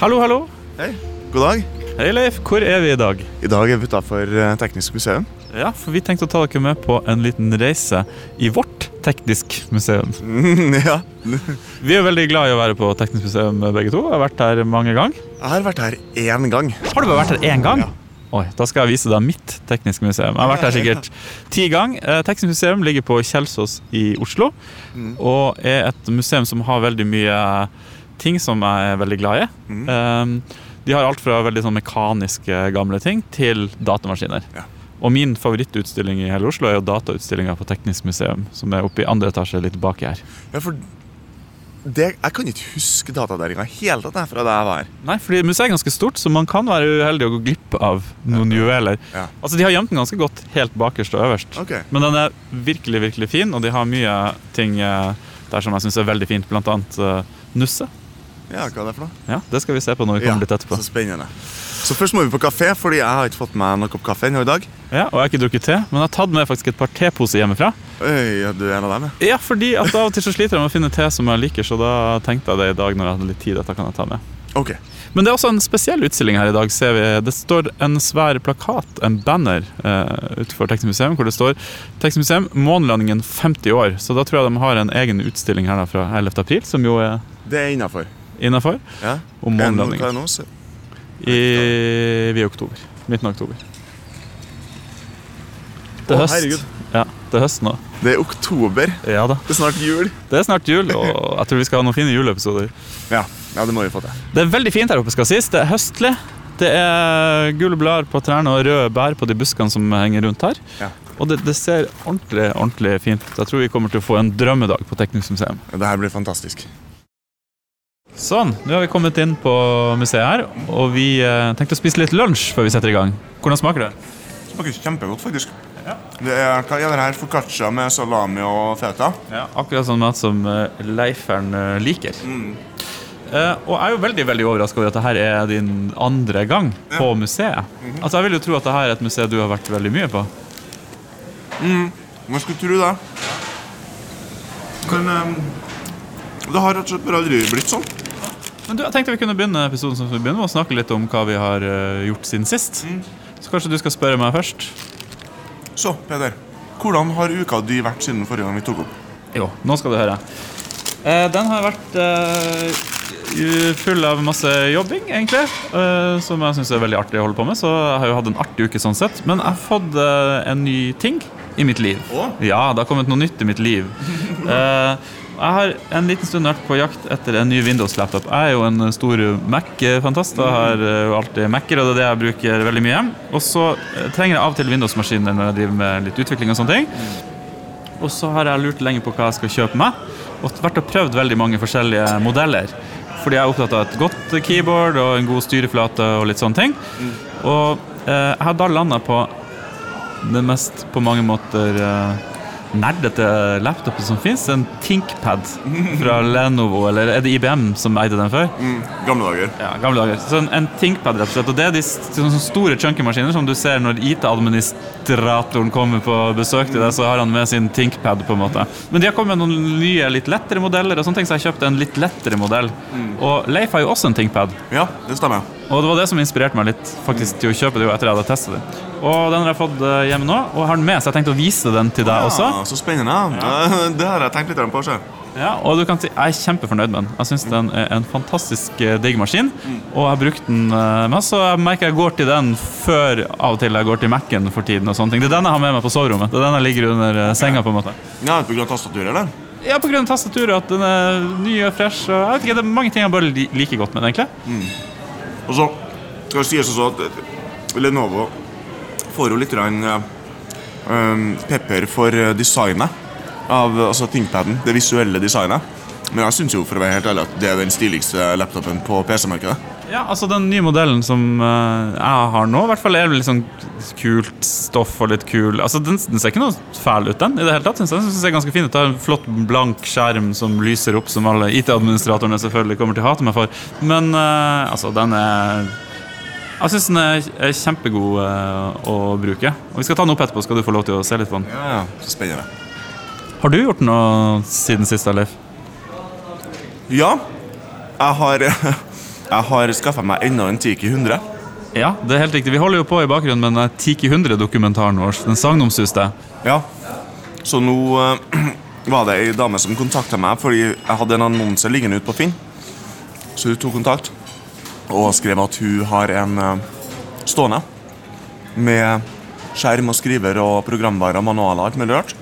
Hallo, hallo. Hei, god dag. Hei, Leif. Hvor er vi i dag? I dag er vi utafor Teknisk museum. Ja, for Vi tenkte å ta dere med på en liten reise i vårt teknisk museum. ja. Vi er veldig glad i å være på teknisk museum begge to. Jeg har vært her mange ganger. Jeg har vært her én gang. Har du bare vært her én gang? Ja. Oi, Da skal jeg vise deg mitt tekniske museum. Jeg har vært her sikkert ti ganger. Eh, Teknisk museum ligger på Kjelsås i Oslo. Og er et museum som har veldig mye ting som jeg er veldig glad i. Um, de har alt fra veldig sånn mekaniske gamle ting til datamaskiner. Ja. Og min favorittutstilling i hele Oslo er jo datautstillinga på Teknisk museum, som er oppe i andre etasje litt baki her. Ja, for det, Jeg kan ikke huske datadelinga helt tatt er fra da jeg var her. Nei, fordi museet er ganske stort, så man kan være uheldig og gå glipp av noen juveler. Ja. Altså, De har gjemt den ganske godt helt bakerst og øverst. Okay. Men den er virkelig virkelig fin, og de har mye ting eh, der som jeg syns er veldig fint. Blant annet eh, Nusse. Ja, hva er det for noe? Ja, Det skal vi se på når vi kommer litt etterpå. Så spennende. Så først må vi på kafé, fordi jeg har ikke fått meg noen kopp kaffe ennå i dag. Ja, Og jeg har ikke drukket te, men jeg har tatt med faktisk et par teposer hjemmefra. Øy, ja, du er en av dem, ja. Ja, fordi at av og til så sliter jeg med å finne te som jeg liker, så da tenkte jeg det i dag når jeg hadde litt tid. Dette kan jeg ta med. Ok. Men det er også en spesiell utstilling her i dag. ser vi. Det står en svær plakat, en banner, uh, utenfor Teknisk museum, hvor det står Teknisk museum, månelandingen 50 år. Så da tror jeg de har en egen utstilling her da fra 11. april, som jo er Det er innafor. Innafor. Ja. Om månelandingen. I, vi i oktober. Midten av oktober. Det er høst. Ja, det er høst nå. Det er oktober. Ja da. Det er snart jul. Det er snart jul, og jeg tror vi skal ha noen fine juleepisoder. Ja, ja det må vi få til. Det er veldig fint her oppe, skal sies. Det er høstlig. Det er gule blader på trærne og røde bær på de buskene som henger rundt her. Ja. Og det, det ser ordentlig ordentlig fint ut. Jeg tror vi kommer til å få en drømmedag på Teknisk museum. Det her blir fantastisk. Sånn, nå har vi kommet inn på museet her, og vi eh, tenkte å spise litt lunsj før vi setter i gang. Hvordan smaker det? Det Smaker kjempegodt, faktisk. Det er, hva er det her? Foccaccia med salami og feta? Ja, akkurat sånn mat som eh, Leifern eh, liker. Uh, og jeg er jo veldig veldig overraska over at dette er din andre gang på museet. Altså Jeg vil jo tro at dette er et museum du har vært veldig mye på. Man skulle tro det. Men um, det har rett og slett bare aldri blitt sånn. Men du, jeg tenkte vi kunne begynne episoden som vi begynner med å snakke litt om hva vi har eh, gjort siden sist. Så kanskje du skal spørre meg først? Så, Peder. Hvordan har uka di vært siden forrige gang vi tok opp? Jo, nå skal du høre. Eh, den har vært eh, full av masse jobbing, egentlig. eh, som jeg syns er veldig artig å holde på med. Så jeg har jo hatt en artig uke sånn sett. Men jeg har fått eh, en ny ting i mitt liv. Å? Ja, det har kommet noe nytt i mitt liv. Eh, jeg har en liten stund vært på jakt etter en ny Windows-laptop. Jeg er jo en stor Mac-fantast. Jeg har eh, alltid Mac-er, og det er det jeg bruker veldig mye. Og så eh, trenger jeg av og til Windows-maskiner når jeg driver med litt utvikling og sånne ting. Og så har jeg lurt lenge på hva jeg skal kjøpe meg, og vært og prøvd veldig mange forskjellige modeller. Fordi jeg er opptatt av et godt keyboard og en god styreflate og litt sånne ting. Og eh, jeg har da landa på det mest på mange måter nerdete laptopen som fins. En ThinkPad fra Lenovo, eller er det IBM som eide den før? Mm, gamle dager. Ja, gamle dager. Så en, en ThinkPad, rett og slett. Og det er de sånne store chunky maskiner som du ser når IT-administratoren kommer på besøk til deg, så har han med sin ThinkPad, på en måte. Men de har kommet med noen nye, litt lettere modeller, og sånne ting, så jeg kjøpte en litt lettere modell. Og Leif har jo også en ThinkPad. Ja, det stemmer. Og det var det som inspirerte meg litt faktisk til å kjøpe det jo etter jeg hadde testet det. Og den har jeg fått eh, hjemme nå, og har den med, så jeg tenkte å vise den til deg også. Ja, så spennende. Det har jeg tenkt litt på. selv. Ja, og du kan si, Jeg er kjempefornøyd med den. Jeg syns den er en fantastisk eh, digg maskin. Og jeg har brukt den eh, masse, og jeg merker jeg går til den før av og til jeg går til Mac-en for tiden. og sånne ting. Det er den jeg har med meg på soverommet. Det er den jeg ligger under senga. på en måte. Ja, på grunn av tastaturet, eller? Ja, på grunn av tastaturet, at den er ny og fresh. og jeg vet ikke, Det er mange ting jeg bare liker godt med den. egentlig. Og så skal det sies også at eh, Lenovo får jo litt rann, eh, um, pepper for eh, designet av altså ThinkPaden, det visuelle designet. Men jeg syns jo for å være helt ærlig at det er den stiligste laptopen på PC-markedet. Ja, altså Den nye modellen som uh, jeg har nå, i hvert fall er litt sånn kult stoff og litt kul Altså, Den, den ser ikke noe fæl ut, den. i det hele tatt, synes jeg. Den ser ganske fin ut. Det er en flott, blank skjerm som lyser opp, som alle IT-administratorene selvfølgelig kommer til å hate meg for. Men uh, altså, den er Jeg syns den er, kjempegod uh, å bruke. Og Vi skal ta den opp etterpå, skal du få lov til å se litt på den. Ja, ja, så spennende. Har du gjort noe siden sist, Leif? Ja, jeg har jeg har skaffa meg enda en Tiki 100. Ja, det er helt riktig. Vi holder jo på i bakgrunnen med den Tiki 100-dokumentaren vår. Den sagnomsuste. Ja. Så nå uh, var det ei dame som kontakta meg fordi jeg hadde en annonse liggende ute på Finn. Så hun tok kontakt og skrev at hun har en uh, stående med skjerm og skriver og programvare og manualer alt mulig rart.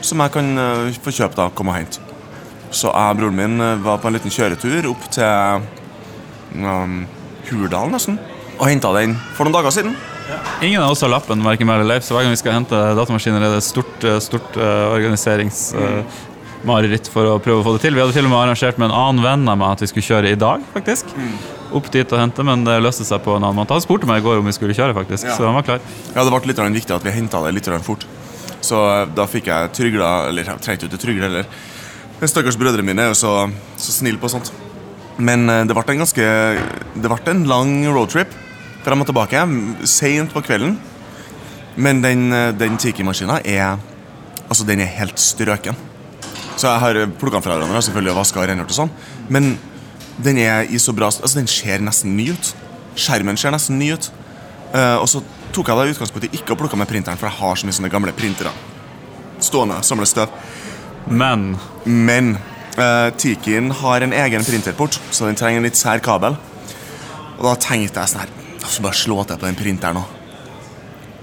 Som jeg kan uh, få kjøpt da, komme og hente. Så jeg og broren min eh, var på en liten kjøretur opp til um, Hurdal, nesten. Og henta den for noen dager siden. Ingen av oss har lappen, verken meg eller Leif, så hver gang vi skal hente datamaskiner, er det et stort, eh, stort uh, organiseringsmareritt for å prøve å få det til. Vi hadde til og med arrangert med en annen venn av meg at vi skulle kjøre i dag, faktisk. Opp dit og hente, men det løste seg på en annen måte. Han spurte meg i går om vi skulle kjøre, faktisk, Ja. så han var klar. Ja, det ble litt viktig at vi henta det litt fort. Så eh, da fikk jeg trygla Eller jeg trengte ikke trygle heller. Stakkars brødrene mine er jo så, så snille på sånt. Men eh, det ble en ganske Det ble en lang roadtrip frem og tilbake. Seint på kvelden. Men den, eh, den Tiki-maskina er Altså, den er helt strøken. Så jeg har plukka den fra hverandre selvfølgelig og vaska og rengjort og sånn. Men den er i så bra Altså, den ser nesten ny ut. Skjermen ser nesten ny ut. Uh, og så tok jeg da i utgangspunktet ikke å plukke med printeren, for jeg har så mye sånne gamle printere stående og samle støv. Men Men uh, Tikien har en egen printerport, så den trenger en litt sær kabel. Og da tenkte jeg sånn her Så bare slå til på den printeren nå.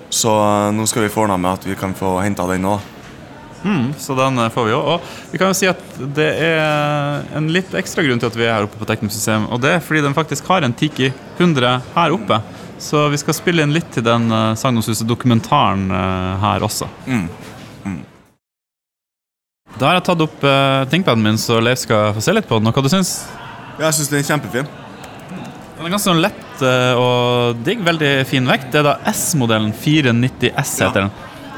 Så uh, nå skal vi få ordna med at vi kan få henta den nå. Så den eh, får vi òg. Og vi kan jo si at det er en litt ekstra grunn til at vi er her oppe på Teknisk system. Og det er fordi den faktisk har en Tiki 100 her oppe. Så vi skal spille inn litt til den uh, sagnomsuste-dokumentaren uh, her også. Da har jeg tatt opp uh, ThinkPaden min, så Leif skal få se litt på den. Og hva du syns? Jeg syns den er kjempefin. Den er ganske sånn lett uh, og digg. Veldig fin vekt. Det er da S-modellen 490S heter den.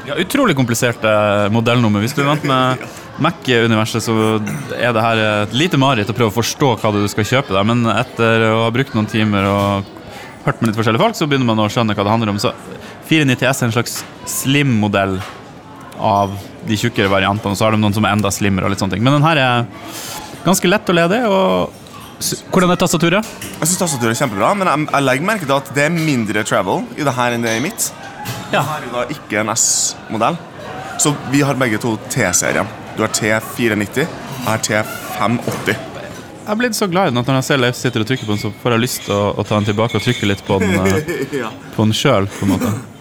Ja, utrolig kompliserte modellnummer. Hvis du er vant med Mac-universet, så er det her et lite mareritt å prøve å forstå hva du skal kjøpe. Der. Men etter å ha brukt noen timer og hørt med litt forskjellige folk, så begynner man å skjønne hva det handler om. Så 490S er en slags slim-modell av de tjukkere variantene. Og så har de noen som er enda slimmere. og litt sånne ting. Men den her er ganske lett å lede. og Hvordan er tastaturet? Jeg synes tastaturet er kjempebra, men jeg, jeg legger merke til at det er mindre travel i det her enn det er i mitt. Ja. Her er da ikke en S-modell. Så vi har begge to T-serien. Du har T490, jeg har T580. Jeg er blitt så glad i den at når jeg ser Leif sitter og trykker på den, så får jeg lyst til å, å ta den tilbake og trykke litt på den, eh, ja. på den sjøl.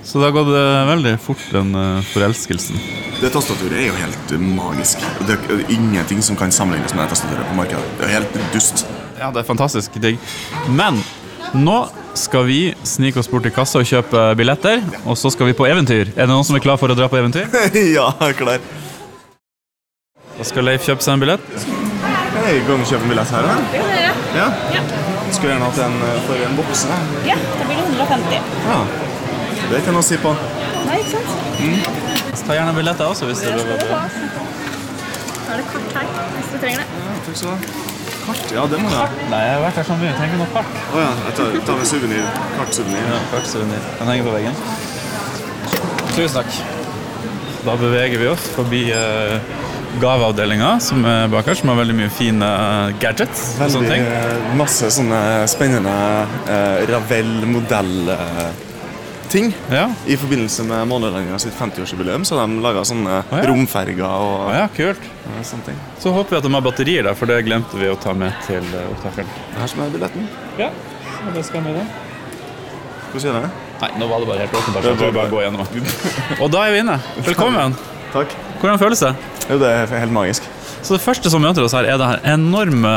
Så det har gått eh, veldig fort, den eh, forelskelsen. Det tastaturet er jo helt eh, magisk. Det er ingenting som kan sammenlignes med det tastaturet på markedet. Det er helt dust. Ja, det er fantastisk digg. Men nå skal vi snike oss bort til kassa og kjøpe billetter, og så skal vi på eventyr. Er det noen som er klar for å dra på eventyr? ja, jeg er klar. Da skal Leif kjøpe seg en billett. Hei, kan og kjøpe en billett her, da? Det dere. Ja. Ja. Skulle gjerne hatt en for en bokse. ja, da blir det 150. Ja. Det er ikke noe å si på. Nei, ikke sant? Ta gjerne billetter også, hvis det du ha. Da er det kart her, hvis du trenger det. Ja, takk skal du ha. Kart? Ja, det må du ha. Nei, jeg har vært her så mye. Trenger noe kart. Å ja, jeg tar, tar med suvenir. Kartsuvenir. Ja, kartsuvenir. Den henger på veggen. Tusen takk. Da beveger vi oss forbi uh, gaveavdelinga, som er bak her, som har veldig mye fine gadgets. gadgets. og sånne ting. eh, masse sånne spennende uh, Ravel-modell-ting. Ja. I forbindelse med månelandinga sitt 50-årsjubileum så de laga sånne ah, ja. romferger og ah, ja, kult. sånne ting. Så håper vi at de har batterier der, for det glemte vi å ta med til eh, opptakeren. Her som er billetten. Ja, det skal med da. Hvordan gjør jeg det? Nei, nå var det bare helt åpenbart. så Jeg tror vi bare går gjennom. Og da er vi inne. Velkommen. Takk. Hvordan føles det? Jo, det er helt magisk. Så Det første som møter oss her, er det her enorme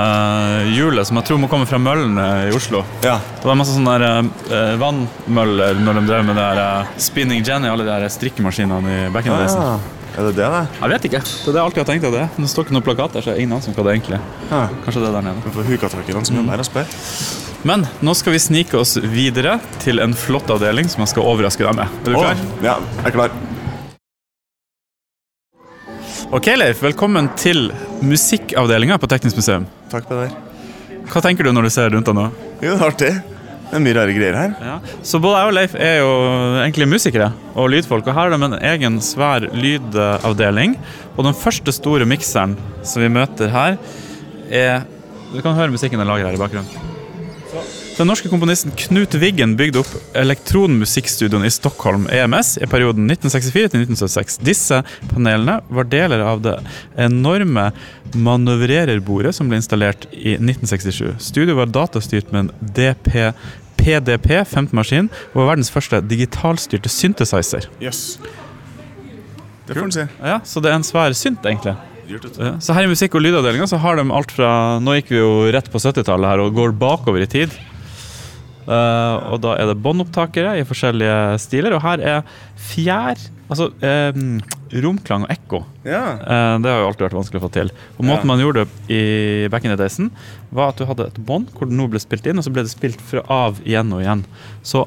hjulet som jeg tror må komme fra møllene i Oslo. Ja. Det var masse sånne der, eh, vannmøller når de drev med det her eh, Spinning Jenny, alle de der strikkemaskinene i back in the days. Ah, er det det, det? Jeg vet ikke. Det er det jeg alltid har tenkt at det er. Det står ikke noen plakat der, så jeg har ingen anelse om hva det egentlig er. Ja. Kanskje det er der nede. Vi får hukatakerne som jobber her og spør. Men nå skal vi snike oss videre til en flott avdeling som jeg skal overraske deg med. Er du klar? Å, Ja, jeg er klar. Ok, Leif. Velkommen til musikkavdelinga på Teknisk museum. Takk, Peder. Hva tenker du når du ser rundt deg nå? Jo, det er artig. Det er mye rare greier her. Ja. Så både jeg og Leif er jo egentlig musikere og lydfolk, og her er de en egen svær lydavdeling. Og den første store mikseren som vi møter her, er Du kan høre musikken den lager her i bakgrunnen. Den norske komponisten Knut Wiggen bygde opp elektronmusikkstudioen i Stockholm, EMS, i perioden 1964 til 1976. Disse panelene var deler av det enorme manøvrererbordet som ble installert i 1967. Studioet var datastyrt med en DP PDP 15-maskin og var verdens første digitalstyrte synthesizer. Yes. Det får en si. Ja, Så det er en svær synt, egentlig. Ja, Så her i musikk- og lydavdelinga så har de alt fra Nå gikk vi jo rett på 70-tallet her og går bakover i tid. Eh, og da er det båndopptakere i forskjellige stiler, og her er fjær Altså eh, romklang og ekko. Ja. Eh, det har jo alltid vært vanskelig å få til. Og Måten Ja. man gjorde det i back in the daysen, var at du hadde et bånd hvor det nå ble spilt inn, og så ble det spilt fra av igjen og igjen. Så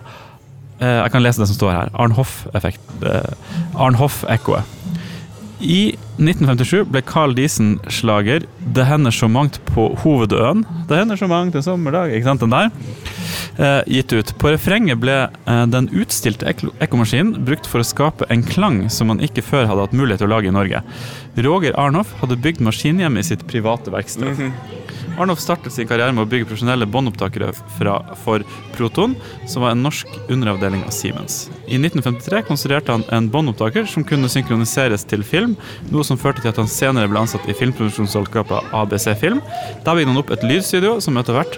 eh, jeg kan lese det som står her. Arnhoff-effekt. Eh, Arnhoff-ekkoet. I 1957 ble Carl Diesen-slager 'Det hender så mangt på hovedøen'. Det hender så mangt en sommerdag, ikke sant, den der? Eh, gitt ut. På refrenget ble eh, den utstilte ekkomaskinen brukt for å skape en klang som man ikke før hadde hatt mulighet til å lage i Norge. Roger Arnhoff hadde bygd maskinhjemmet i sitt private verksted. Arnhoff startet sin karriere med å bygge profesjonelle båndopptakere for Proton, som var en norsk underavdeling av Siemens. I 1953 konstruerte han en båndopptaker som kunne synkroniseres til film, noe som førte til at han senere ble ansatt i filmproduksjonsselskapet ABC Film. Da bygde han opp et lydstudio som etter hvert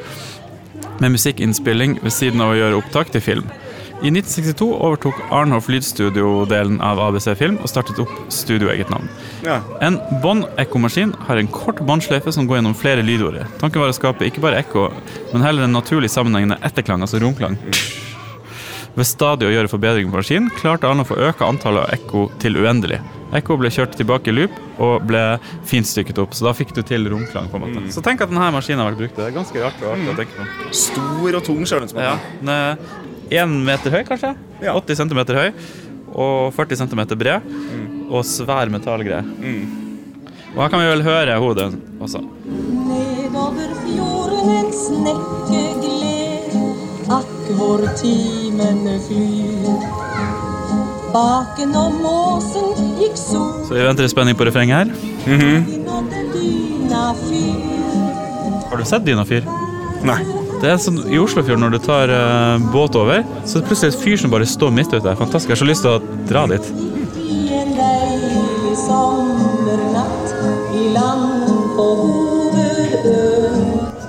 med musikkinnspilling ved siden av å gjøre opptak til film. I 1962 overtok Arnhoff lydstudio-delen av ABC Film og startet opp studioeget navn. ja. En bånd-ekkomaskin har en kort båndsløyfe som går gjennom flere lydord. Tanken var å skape ikke bare ekko, men heller en naturlig sammenhengende etterklang, altså romklang. Ved stadig å gjøre forbedringer på maskinen klarte Arnhoff å øke antallet av ekko til uendelig. Ekko ble kjørt tilbake i loop og ble finstykket opp, så da fikk du til romklang. på en måte. Så tenk at denne maskinen har vært brukt. Det er ganske rart og artig å tenke på. Stor og tung, som. Ja, den er én meter høy, kanskje. Ja. 80 cm høy. Og 40 cm bred. Og svær metallgreie. Og her kan vi vel høre hodet også. Nedover fjorden en snekke gled, akk hvor timene flyr. Baken og måsen gikk sol, Så vi venter i spenning på refrenget her. Mm -hmm. Har du sett Dynafyr? Nei. Det er sånn I Oslofjorden, når du tar uh, båt over, så er det plutselig et fyr som bare står midt ute. Fantastisk. Jeg har så lyst til å dra dit.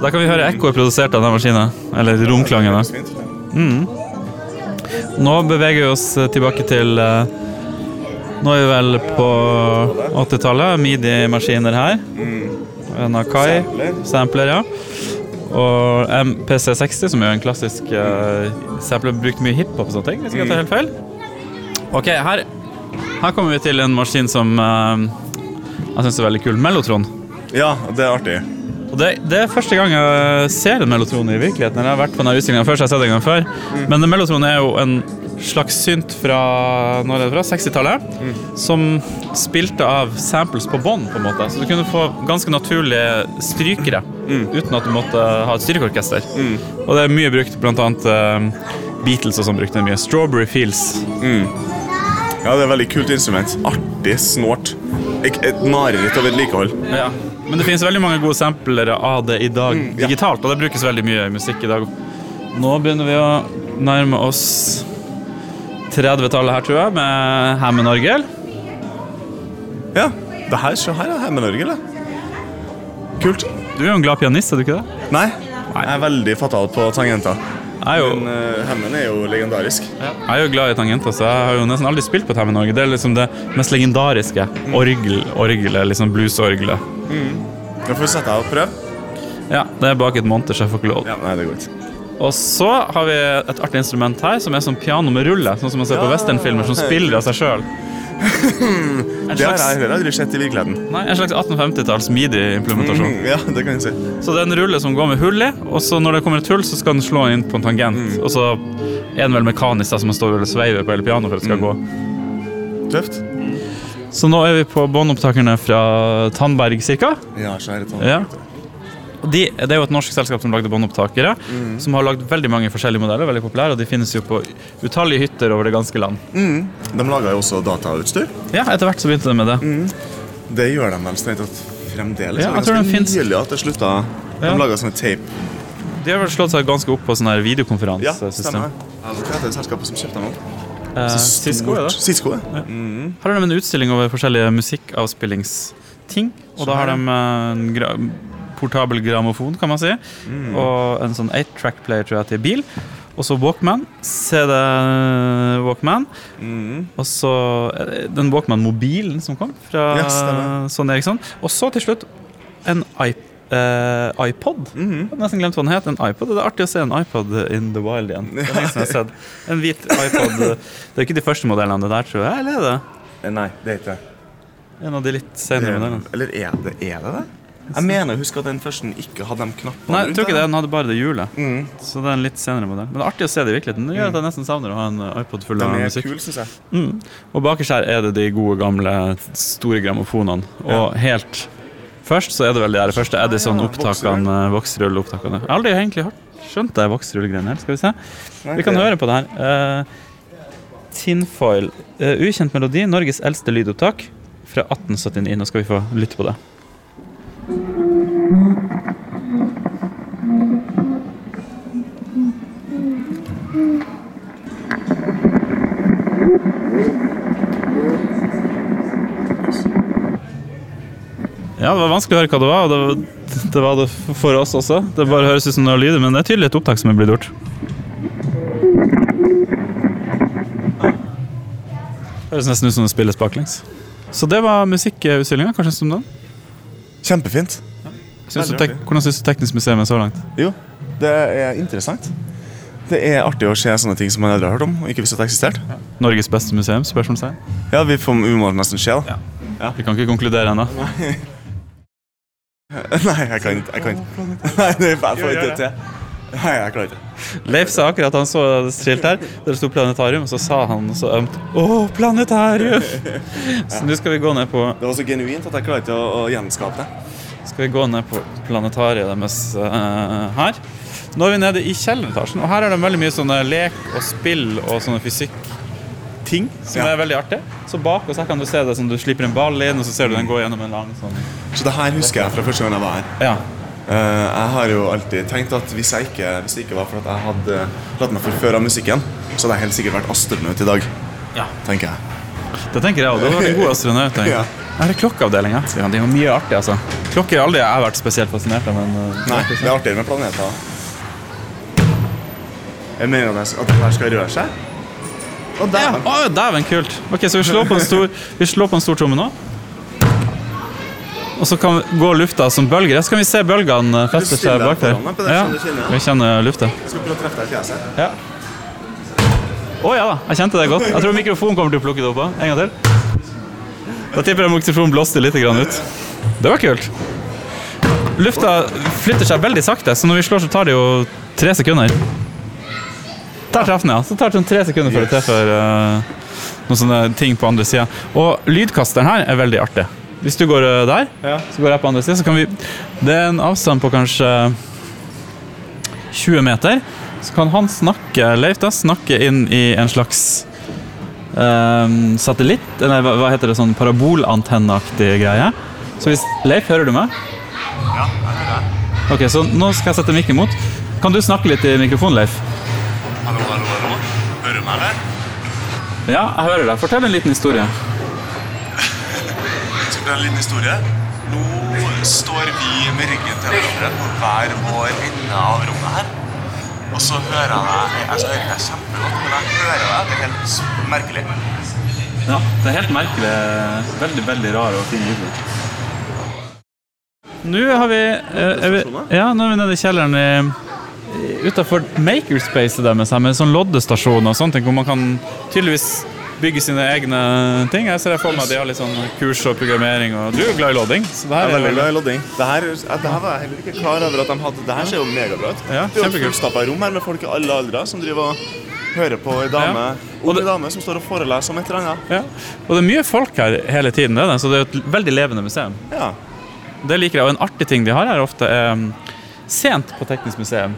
Da kan vi høre ekkoet produsert av den maskinen. Eller romklangen. Mm. Nå beveger vi oss tilbake til uh, Nå er vi vel på 80-tallet. Midi-maskiner her. En Akai. Sampler. Sampler, ja. Og MPC60, som er en klassisk uh, sample brukt mye hiphop og sånne ting. Hvis ikke jeg tar helt feil. Ok, her, her kommer vi til en maskin som uh, jeg syns er veldig kul. Mellotron. Ja, det er artig. Og det, det er første gang jeg ser en mellotron i virkeligheten. Jeg har vært på denne utstillingen før, så jeg har sett den en gang før. Men Melotron mellotron er jo en slags synt fra, fra 60-tallet, som spilte av samples på bånd, på en måte. Så du kunne få ganske naturlige strykere uten at du måtte ha et strykeorkester. Og det er mye brukt, blant annet eh, Beatles og sånn brukte det mye. Strawberry Fields. Ja, det er et veldig kult instrument. Artig, snålt. Et mareritt av vedlikehold. Ja. Men det finnes veldig mange gode samplere av det i dag ja. digitalt, og det brukes veldig mye i musikk i dag. Nå begynner vi å nærme oss 30-tallet her, tror jeg, med Hammond orgel. Ja, det her, se her er Hemmenorgel, da. Kult. Du er jo en glad pianist, er du ikke det? Nei, jeg er veldig fatal på tangenter. Er jo, Men uh, Hemmen er jo legendarisk. jeg er jo glad i tangenter, så jeg har jo nesten aldri spilt på et Hammond orgel. Det er liksom det mest legendariske orgel, orgelet, liksom bluesorgelet. Da får vi sette deg og prøve. Ja, det er bak et monter, så jeg får ikke lov. Ja, nei, det går ikke. Og så har vi et artig instrument her, som er som piano med rulle, sånn som man ser på westernfilmer, som spiller av seg sjøl. Det har jeg aldri sett i virkeligheten. Nei, en slags 1850-talls midi-implementasjon. Mm, ja, det kan jeg si. Så det er en rulle som går med hull i, og så når det kommer et hull, så skal den slå inn på en tangent. Og så er den vel mekanisk, da, som man står og sveiver på hele pianoet for at det skal gå. Tøft. Så nå er vi på båndopptakerne fra Tandberg cirka. Ja, så er det Ja. De, det er jo et norsk selskap som lagde båndopptakere, som har lagd veldig mange forskjellige modeller, veldig populære, og de finnes jo på utallige hytter over det ganske land. De lager jo også datautstyr. Ja, etter hvert så begynte de med det. Det gjør de vel strengt tatt fremdeles. Ja, Det er jeg tror de finnes- nylig at det slutta. De Ja. laga sånne tape De har vel slått seg ganske opp på sånn her Ja, videokonferansesystem. stemmer. Ja, Hva heter det selskapet som kjøpte dem opp? Eh, Så Cisco, er det? ja. Her har de en utstilling over forskjellige musikkavspillingsting. Og da har de eh, en portabel grammofon, kan man si. Og en sånn 8-track player, tror jeg, til bil. Og så Walkman. CD Walkman. Og så eh, den Walkman-mobilen som kom fra yes, Sonny Eriksson. Og så til slutt en iPad. Uh, iPod. Jeg har nesten glemt hva den het. En iPod. Det er artig å se en iPod in the wild igjen. Det er lenge jeg har sett En hvit iPod. Det er ikke de første modellene det der, tror jeg. Eller er det? Eh, Nei, det er ikke det. En av de litt senere modellene. Eller er det er det? det? Jeg mener, husk at den første ikke hadde de knappene Nei, jeg tror ikke det. Den hadde bare det hjulet. Mm. Så det er en litt senere modell. Men det er artig å se det i virkeligheten. Det gjør at jeg nesten savner å ha en iPod full av musikk. kul, synes jeg. Mm. Og bakerst her er det de gode, gamle, store grammofonene. Og helt først så er det vel de der første Edison-opptakene, voksrull-opptakene. Jeg har aldri egentlig skjønt det voksrull-greiene her. Skal vi se. Vi kan høre på det her. Uh, Tinfoil. Uh, ukjent melodi. Norges eldste lydopptak fra 1879. Nå skal vi få lytte på det. Ja, det var vanskelig å høre hva det var, og det det var det for oss også. Det bare høres ut som noe lyder, men det er tydelig et opptak som er blitt gjort. Høres nesten ut som det spilles baklengs. Så det var musikkutstillinga. Hva syns du om den? Kjempefint. Syns du hvordan syns du Teknisk museum er så langt? Jo, det er interessant. Det er artig å se sånne ting som man aldri har hørt om, og ikke visste at det eksisterte. Norges beste museum? spørsmålstegn. Ja, vi, får, vi må nesten se, da. Vi kan ikke konkludere ennå. Nei, jeg kan ikke. Jeg kan ikke. Nei, det er jeg får ikke det til. Nei, jeg klarer ikke. Leif sa akkurat han så et skilt her der det sto planetarium, og så sa han så ømt Å, planetarium! Så nå skal vi gå ned på Det var så genuint at jeg klarer ikke å, å gjenskape det. Skal vi gå ned på planetariet deres uh, her. Nå er vi nede i kjelleretasjen, og her er det veldig mye sånne lek og spill og sånne fysikk ting som Ja. er veldig artig. Så bak oss her kan du se det som du slipper en ball inn, og så ser du den gå gjennom en lang sånn Så det her husker jeg fra første gang jeg var her. Ja. Eh, jeg har jo alltid tenkt at hvis, jeg ikke, hvis det ikke var for at jeg hadde latt meg forføre av musikken, så hadde jeg helt sikkert vært astronaut i dag. Ja. Tenker jeg. Det tenker jeg òg. Du var en god astronaut. jeg. Ja. Her er klokkeavdelinga. Ja, det er jo mye artig, altså. Klokker har aldri jeg vært spesielt fascinert av, men eh, Nei, det er artigere med planeter. Jeg mener at at det her skal røre seg. Å, Ja, dæven. å, dæven, kult. Ok, Så vi slår på en stor, vi slår på en stor tromme nå. Og så kan vi gå lufta som bølger. Ja, Så kan vi se bølgene feste seg bak der. Ja, vi kjenner lufta. Jeg skal prøve å treffe deg i fjeset. Ja. Å ja da, jeg kjente det godt. Jeg tror mikrofonen kommer til å plukke det opp òg. En gang til. Da tipper jeg mikrofonen blåste litt grann ut. Det var kult. Lufta flytter seg veldig sakte, så når vi slår, så tar det jo tre sekunder. Der traff den, ja. Så tar det sånn tre sekunder før det treffer uh, noen sånne ting på andre sida. Og lydkasteren her er veldig artig. Hvis du går der, der, så går jeg på andre siden, så kan vi Det er en avstand på kanskje 20 meter. Så kan han snakke, Leif da, snakke inn i en slags um, satellitt, eller hva heter det, sånn parabolantenneaktig greie. Så hvis Leif, hører du meg? Ja, jeg hører deg. Ok, så nå skal jeg sette mikken mot. Kan du snakke litt i mikrofonen, Leif? Hallo, hallo, hallo. Hører du meg, eller? Ja, jeg hører deg. Fortell en liten historie. Ha en liten historie? Nå står vi med ryggen til hverandre på hver vår ende av rommet her. Og så hører jeg deg altså, Jeg hører deg kjempegodt, men jeg hører deg. Det er helt merkelig. Ja, det er helt merkelig. Veldig, veldig rar og fin lyd. Nå har vi, eh, er vi Ja, nå er vi nede i kjelleren i utafor makerspace deres med sånn loddestasjon og sånne ting, hvor man kan tydeligvis bygge sine egne ting. Jeg ser for meg at de har litt sånn kurs og programmering, og du er jo glad i lodding. Så det her er veldig glad i lodding. Det her, det her var jeg heller ikke klar over at de hadde. Det her ser jo megabra ut. Ja, det er jo fullstappa rom her med folk i alle aldre som driver og hører på ei dame, Ja. Ung dame som står og foreleser om et eller annet. Ja. Og det er mye folk her hele tiden, det er så det er et veldig levende museum. Ja. Det liker jeg. Og en artig ting de har her ofte, er um, sent på Teknisk museum.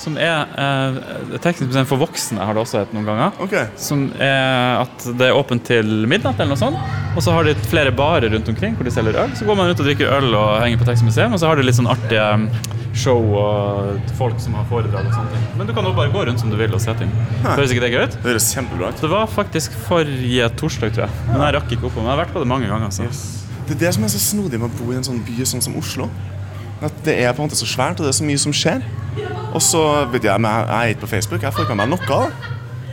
Som er eh, Teknisk museum for voksne, har det også hett noen ganger. Okay. Som er at det er åpent til midnatt, eller noe sånt. Og så har de flere barer rundt omkring hvor de selger øl. Så går man rundt og drikker øl og henger på Teknisk museum, og så har de litt sånn artige um, show og folk som har foredrag og sånne ting. Men du kan jo bare gå rundt som du vil og se ting. Høres ikke det gøy ut? Det høres kjempebra ut. Det var faktisk forrige torsdag, tror jeg. Men jeg rakk ikke oppå. Men jeg har vært på det mange ganger. Så. Det er det som er så snodig med å bo i en sånn by sånn som Oslo. At det er på en måte så svært, og det er så mye som skjer. Og så vet jeg, jeg jeg er ikke på Facebook. Jeg får ikke med meg noe.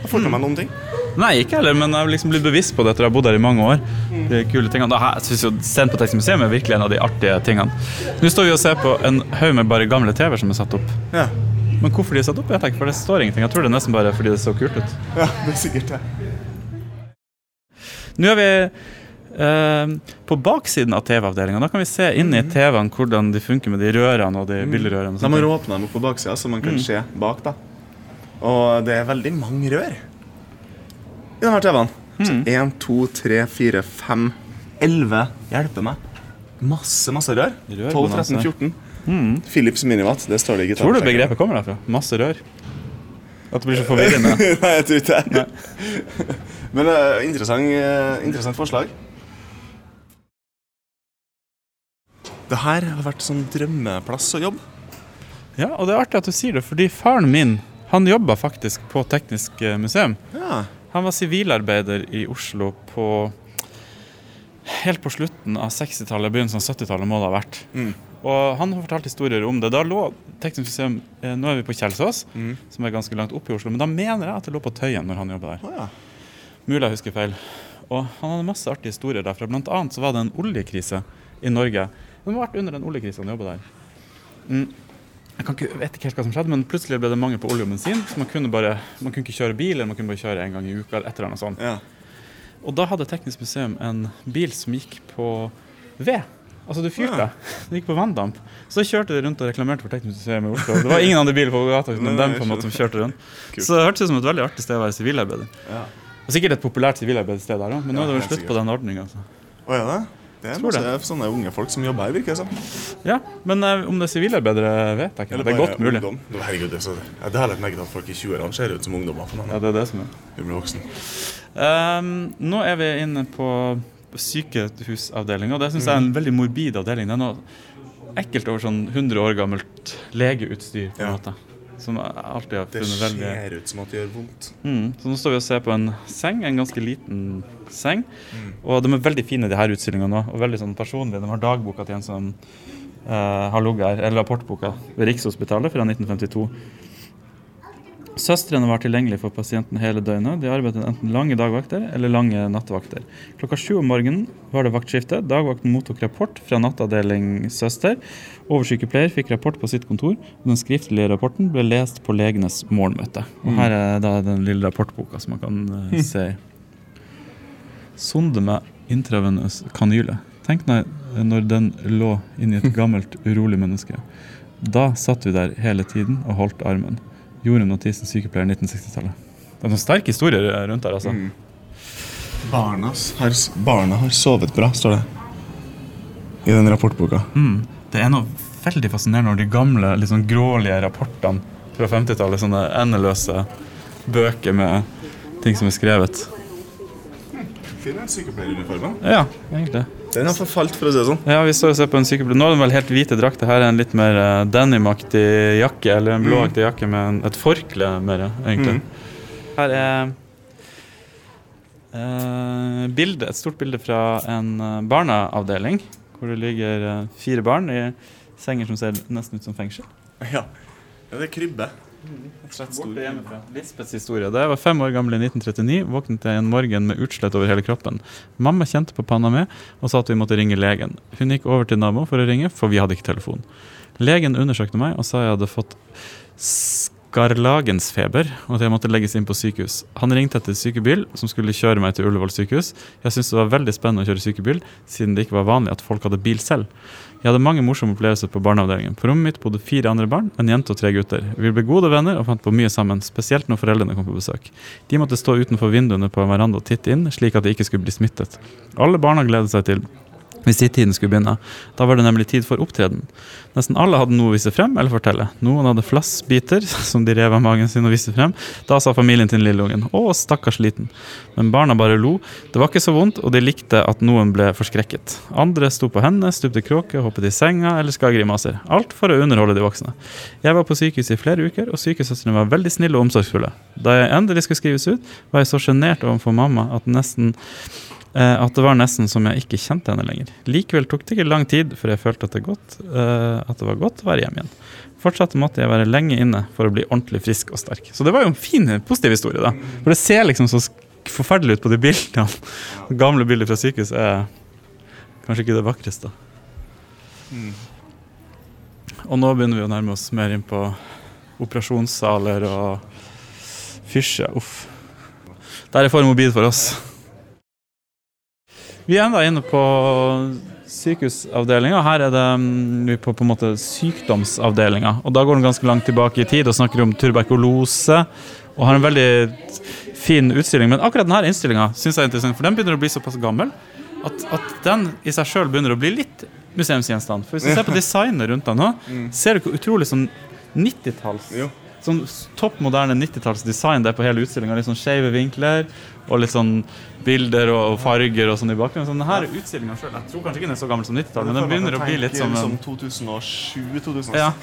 Jeg får ikke med meg noen ting. Nei, ikke heller, men jeg har liksom blitt bevisst på det etter å ha bodd her i mange år. De kule tingene. Da, jeg synes jo Sent på Tekstmuseet er virkelig en av de artige tingene. Nå står vi og ser på en haug med bare gamle TV-er som er satt opp. Ja, Men hvorfor de er satt opp, vet jeg ikke, for det står ingenting. Jeg tror det er nesten bare fordi det så kult ut. ja det er sikkert det. Nå er vi på baksiden av TV-avdelinga. Da kan vi se inn i TV-ene hvordan de funker med de rørene og de bilderørene. Da De sånt. har åpna dem opp på baksida, så man kan se bak. da Og det er veldig mange rør i denne TV-en. Så Én, to, tre, fire, fem, elleve Hjelpe meg. Masse, masse rør. Rør 12, 13, 14. Philips Miniwatt. Det står det i Tror du begrepet kommer derfra? Masse rør? At det blir så forvirrende? Nei, jeg tror ikke det. Men uh, interessant, uh, interessant forslag. Det her har vært sånn drømmeplass å jobbe. Ja, og det er artig at du sier det, fordi faren min han jobba faktisk på Teknisk eh, museum. Ja. Han var sivilarbeider i Oslo på Helt på slutten av 60-tallet, begynnelsen av 70-tallet må det ha vært. Og han har fortalt historier om det. Da lå Teknisk museum eh, Nå er vi på Kjelsås, som er ganske langt oppe i Oslo, men da mener jeg at det lå på Tøyen når han jobba der. Oh, ja. Mulig jeg husker feil. Og han hadde masse artige historier derfra. Blant annet så var det en oljekrise i Norge. Det må ha vært under den oljekrisen han jobba der. Mm. Jeg kan ikke, vet ikke helt hva som skjedde, men plutselig ble det mangel på olje og bensin. Så man kunne, bare, man kunne ikke kjøre bil, eller man kunne bare kjøre en gang i uka. eller et eller annet sånt. ja. Og da hadde Teknisk museum en bil som gikk på ved. Altså du fyrte. Den gikk på vanndamp. Så da kjørte de rundt og reklamerte for Teknisk museum i Oslo. Det var ingen andre biler på gata Nei, dem på en måte som kjørte rundt. Kult. Så det hørtes ut som et veldig artig sted å være sivilarbeider. ja. Og sikkert et populært sivilarbeidersted der òg, men nå Ja, er det vel slutt på den ordninga. Altså. Ja, det? Det er masse det. sånne unge folk som jobber her, virker det som. Ja, men uh, om det er sivilarbeidere, vet jeg ikke. Eller Det er godt mulig. ungdom. Herregud, det, er det har jeg lagt merke til at folk i 20-årene ser ut som ungdommer. Ja, det er det som er. blir. Ehm, nå er vi inne på sykehusavdelinga, det syns jeg er en veldig morbid avdeling. Det er noe ekkelt over sånn 100 år gammelt legeutstyr, på en Ja. måte. Som jeg alltid har Det funnet veldig ser ut som at det gjør vondt. mm. Så nå står vi og ser på en seng, en ganske liten seng. Mm. Og de er veldig fine, de her utstillingene òg, og veldig sånn personlige. De har dagboka til en som eh, har ligget her, eller rapportboka ved Rikshospitalet fra 1952. Søstrene var tilgjengelige for pasienten hele døgnet. De arbeidet enten lange dagvakter eller lange nattevakter. Klokka sju om morgenen var det vaktskifte. Dagvakten mottok rapport fra nattavdeling søster. Oversykepleier fikk rapport på sitt kontor, og den skriftlige rapporten ble lest på legenes morgenmøte. Og her er da den lille rapportboka som man kan eh, se i. Sonde med intravenøs kanyle. Tenk deg når den lå inni et gammelt, urolig menneske. Da satt vi der hele tiden og holdt armen. Jorunn Mathisen, sykepleier 1960-tallet. Det er noen sterke historier rundt der, altså. Barna har, barna har sovet bra, står det i den rapportboka. Mm. Det er noe veldig fascinerende når de gamle, litt sånn grålige rapportene fra 50-tallet, sånne endeløse bøker med ting som er skrevet. Fin den sykepleieruniformen. Ja, egentlig. Den har forfalt, for å si det sånn. Ja, vi står og ser på en sykepleier. Nå er den vel helt hvite drakter. Her er en litt mer uh, denimaktig jakke, eller en blåaktig jakke med en, et forkle mer, egentlig. Her er eh, bilde, et stort bilde fra en eh, barneavdeling, hvor det ligger eh, fire barn i senger som ser nesten ut som fengsel. Ja. ja, det er krybbe. Hjemmefra. Lisbeths historie. Da jeg var fem år gammel i 1939, våknet jeg en morgen med utslett over hele kroppen. Mamma kjente på panna mi og sa at vi måtte ringe legen. Hun gikk over til naboen for å ringe, for vi hadde ikke telefon. Legen undersøkte meg og sa jeg hadde fått skarlagensfeber, og at jeg måtte legges inn på sykehus. Han ringte etter sykebil som skulle kjøre meg til Ullevål sykehus. Jeg syntes det var veldig spennende å kjøre sykebil, siden det ikke var vanlig at folk hadde bil selv. Jeg hadde mange morsomme opplevelser på barneavdelingen. På rommet mitt bodde fire andre barn, en jente og tre gutter. Vi ble gode venner og fant på mye sammen, spesielt når foreldrene kom på besøk. De måtte stå utenfor vinduene på en veranda og titte inn, slik at de ikke skulle bli smittet. Alle barna gledet seg til hvis sittiden skulle begynne. Da var det nemlig tid for opptreden. Nesten alle hadde noe å vise frem eller fortelle. Noen hadde flassbiter som de rev av magen sin og viste frem. Da sa familien til den lille ungen 'Å, stakkars liten'. Men barna bare lo. Det var ikke så vondt, og de likte at noen ble forskrekket. Andre sto på hendene, stupte kråke, hoppet i senga eller skar grimaser. Alt for å underholde de voksne. Jeg var på sykehus i flere uker, og sykesøstrene var veldig snille og omsorgsfulle. Da jeg endelig skulle skrives ut, var jeg så sjenert overfor mamma at nesten at det var nesten som jeg ikke kjente henne lenger. Likevel tok det ikke lang tid før jeg følte at det, godt, eh, at det var godt å være hjemme igjen. Fortsatt måtte jeg være lenge inne for å bli ordentlig frisk og sterk. Så det var jo en fin, positiv historie, da. For det ser liksom så forferdelig ut på de bildene. Gamle bilder fra sykehus er kanskje ikke det vakreste. Og nå begynner vi å nærme oss mer inn på operasjonssaler og fysje. Uff. Der er for mobil for oss. Vi er enda inne på sykehusavdelinga. Her er det mm, vi på, på en måte sykdomsavdelinga. Og da går den ganske langt tilbake i tid og snakker om tuberkulose. Og har en veldig fin utstilling. Men akkurat denne innstillinga synes jeg er interessant, for den begynner å bli såpass gammel at, at den i seg sjøl begynner å bli litt museumsgjenstand. For hvis du ser på designet rundt den nå, ser du hvor utrolig sånn 90-talls Sånn topp moderne 90-tallsdesign det er på hele utstillinga. Litt sånn skeive vinkler og litt sånn bilder og farger og sånn i bakgrunnen. Sånn, denne utstillinga sjøl Jeg tror kanskje ikke den er så gammel som 90-tallet, men den begynner å bli litt som en 2007-2006. ja.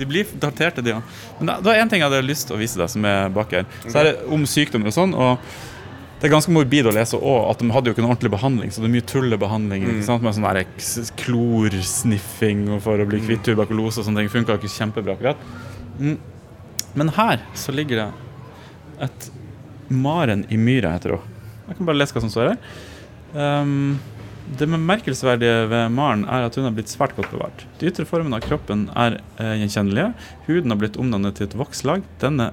De blir daterte, de òg. Men det er én ting jeg hadde lyst til å vise deg, som er bak her. Så er det om sykdommer og sånn. og det er ganske morbid å lese òg, at de hadde jo ikke noen ordentlig behandling. Så det er mye tullebehandling ikke sant? med sånn klorsniffing for å bli kvitt tuberkulose og sånne ting. Funka ikke kjempebra akkurat. Mm. Men her så ligger det et maren i myra, heter det. Jeg kan bare lese hva som står her. Um, det bemerkelsesverdige ved Maren er at hun har blitt svært godt bevart. De ytre formene av kroppen er eh, gjenkjennelige. Huden har blitt omdannet til et vokslag. Denne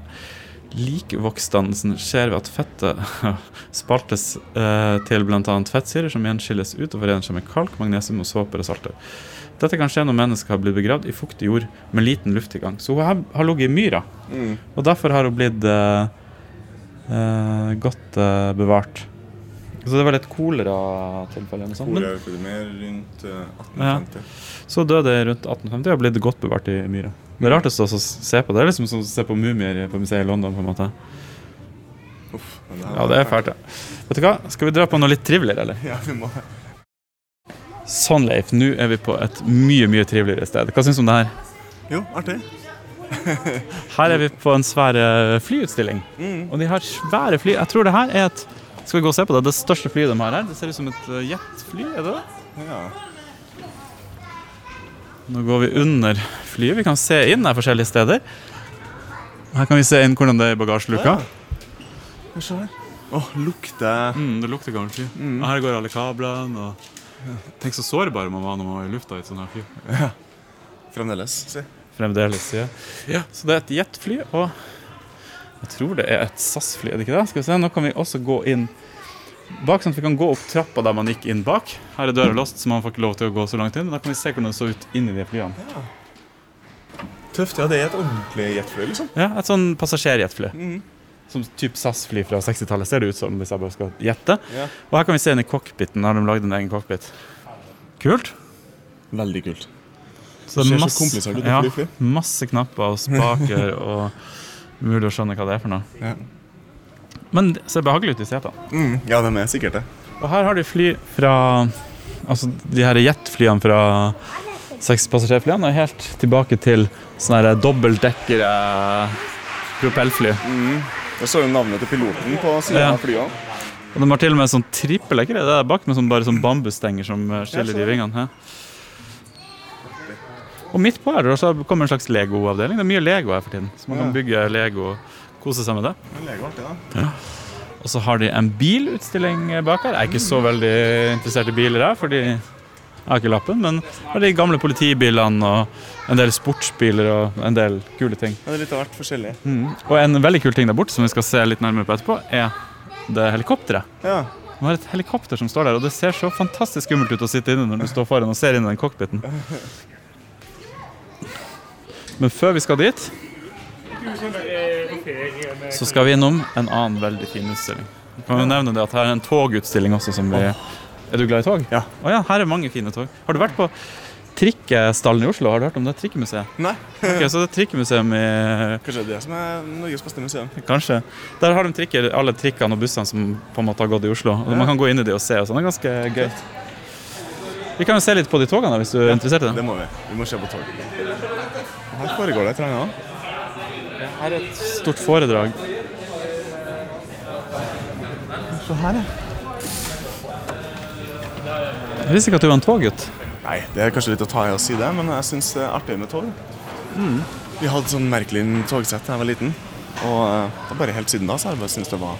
likvoksdannelsen skjer ved at fettet spaltes eh, til bl.a. fettsyrer som igjen skilles ut og forener seg med kalk, magnesium og såper og salter. Dette kan skje når mennesket har blitt begravd i fuktig jord med liten lufttilgang. Så hun har, har ligget i myra, Mm. og derfor har hun blitt eh, eh, godt eh, bevart. Så det var litt koleratilfelle Koleepidemier rundt eh, Ja. 1850. så døde rundt 1850 og blitt godt bevart i myra. Det er rart å se på. Det er liksom som å se på mumier på museet i London. på en måte. Uff, Ja, det er fælt, ja. Vet du hva? Skal vi dra på noe litt triveligere, eller? Ja, vi må Sånn, Leif. Nå er vi på et mye, mye triveligere sted. Hva syns du om det her? Jo, artig. Her er vi på en svær eh, flyutstilling. Mm. Og de har svære fly. Jeg tror det her er et Skal vi gå og se på det? Det største flyet de har her. Det ser ut som et eh, jetfly, er det det? Ja. Nå går vi under flyet. Vi kan se inn her forskjellige steder. Her kan vi se inn hvordan det er i bagasjeluka. Hva skjer her? Åh, lukter Mm, det lukter gammelt fly. Mm. Her går alle kablene. Og... Tenk så sårbar man var når man var i lufta i et sånt her fly. Ja. fremdeles. Se. Fremdeles, ja. ja. Så det er et jetfly, og jeg tror det er et SAS-fly, er det ikke det? Skal vi se, Nå kan vi også gå inn bak, sånn at vi kan gå opp trappa der man gikk inn bak. Her er døra låst, så man får ikke lov til å gå så langt inn. Men da kan vi se hvordan det så ut inni de flyene. Tøft. Ja, det er et ordentlig jetfly, liksom. Ja, Et sånn passasjerjetfly. Mm. Som typ SAS-fly fra 60-tallet ser det ut som, hvis jeg bare skal gjette. Ja. Og her kan vi se inn i cockpiten. Har de lagd en egen cockpit. Kult. Veldig kult. Så Det masse- ja. Masse knapper og spaker og mulig å skjønne hva det er for noe. Ja. Men det ser behagelig ut i setene. Mm. ja, de er sikkert det. Og her har de fly fra Altså de her jetflyene fra sekspassasjerflyene er helt tilbake til sånne dobbeltdekkere propellfly. Mm. Jeg så jo navnet til piloten på siden Ja. av flyet. Og de har til og med sånn trippeldekker det er bak med sånn, bare sånn bambusstenger som eh, skiller de vingene. Her. Og midt på her så kommer en slags Lego-avdeling. Det er mye Lego her for tiden. Så man kan bygge Lego og kose seg med det. Lego artig, da. Og så har de en bilutstilling bak her. Jeg er ikke så veldig interessert i biler her, fordi jeg har ikke lappen. Men har de gamle politibilene og en del sportsbiler og en del kule ting. Ja, det er litt av hvert forskjellig. Og en veldig kul ting der borte som vi skal se litt nærmere på etterpå, er det helikopteret. Ja. Vi har et helikopter som står der, og det ser så fantastisk skummelt ut å sitte inne når du står foran og ser inn i den cockpiten. Men før vi skal dit, så skal vi innom en annen veldig fin utstilling. Du kan jo nevne det at her er en togutstilling også som vi Er du glad i tog? Ja. Å ja, her er mange fine tog. Har du vært på Trikkestallen i Oslo? Har du hørt om det trikkemuseet? Nei. Ok, så det er trikkemuseum i Kanskje det er det som er Norges beste museum. Kanskje. Der har de trikker, alle trikkene og bussene som på en måte har gått i Oslo. Og Man kan gå inn i de og se. og sånn. Det er ganske gøy. Vi kan jo se litt på de togene hvis du er interessert i det. Det må vi. Vi må se på tog. Her foregår det et eller annet. Her er et stort foredrag. Se her, ja. Jeg visste ikke at du var en toggutt. Nei, det er kanskje litt å ta i å si det, men jeg syns det er artig med tog. Vi hadde sånn merkelig togsett da jeg var liten. Og eh, det er bare helt siden da så har jeg bare syntes det var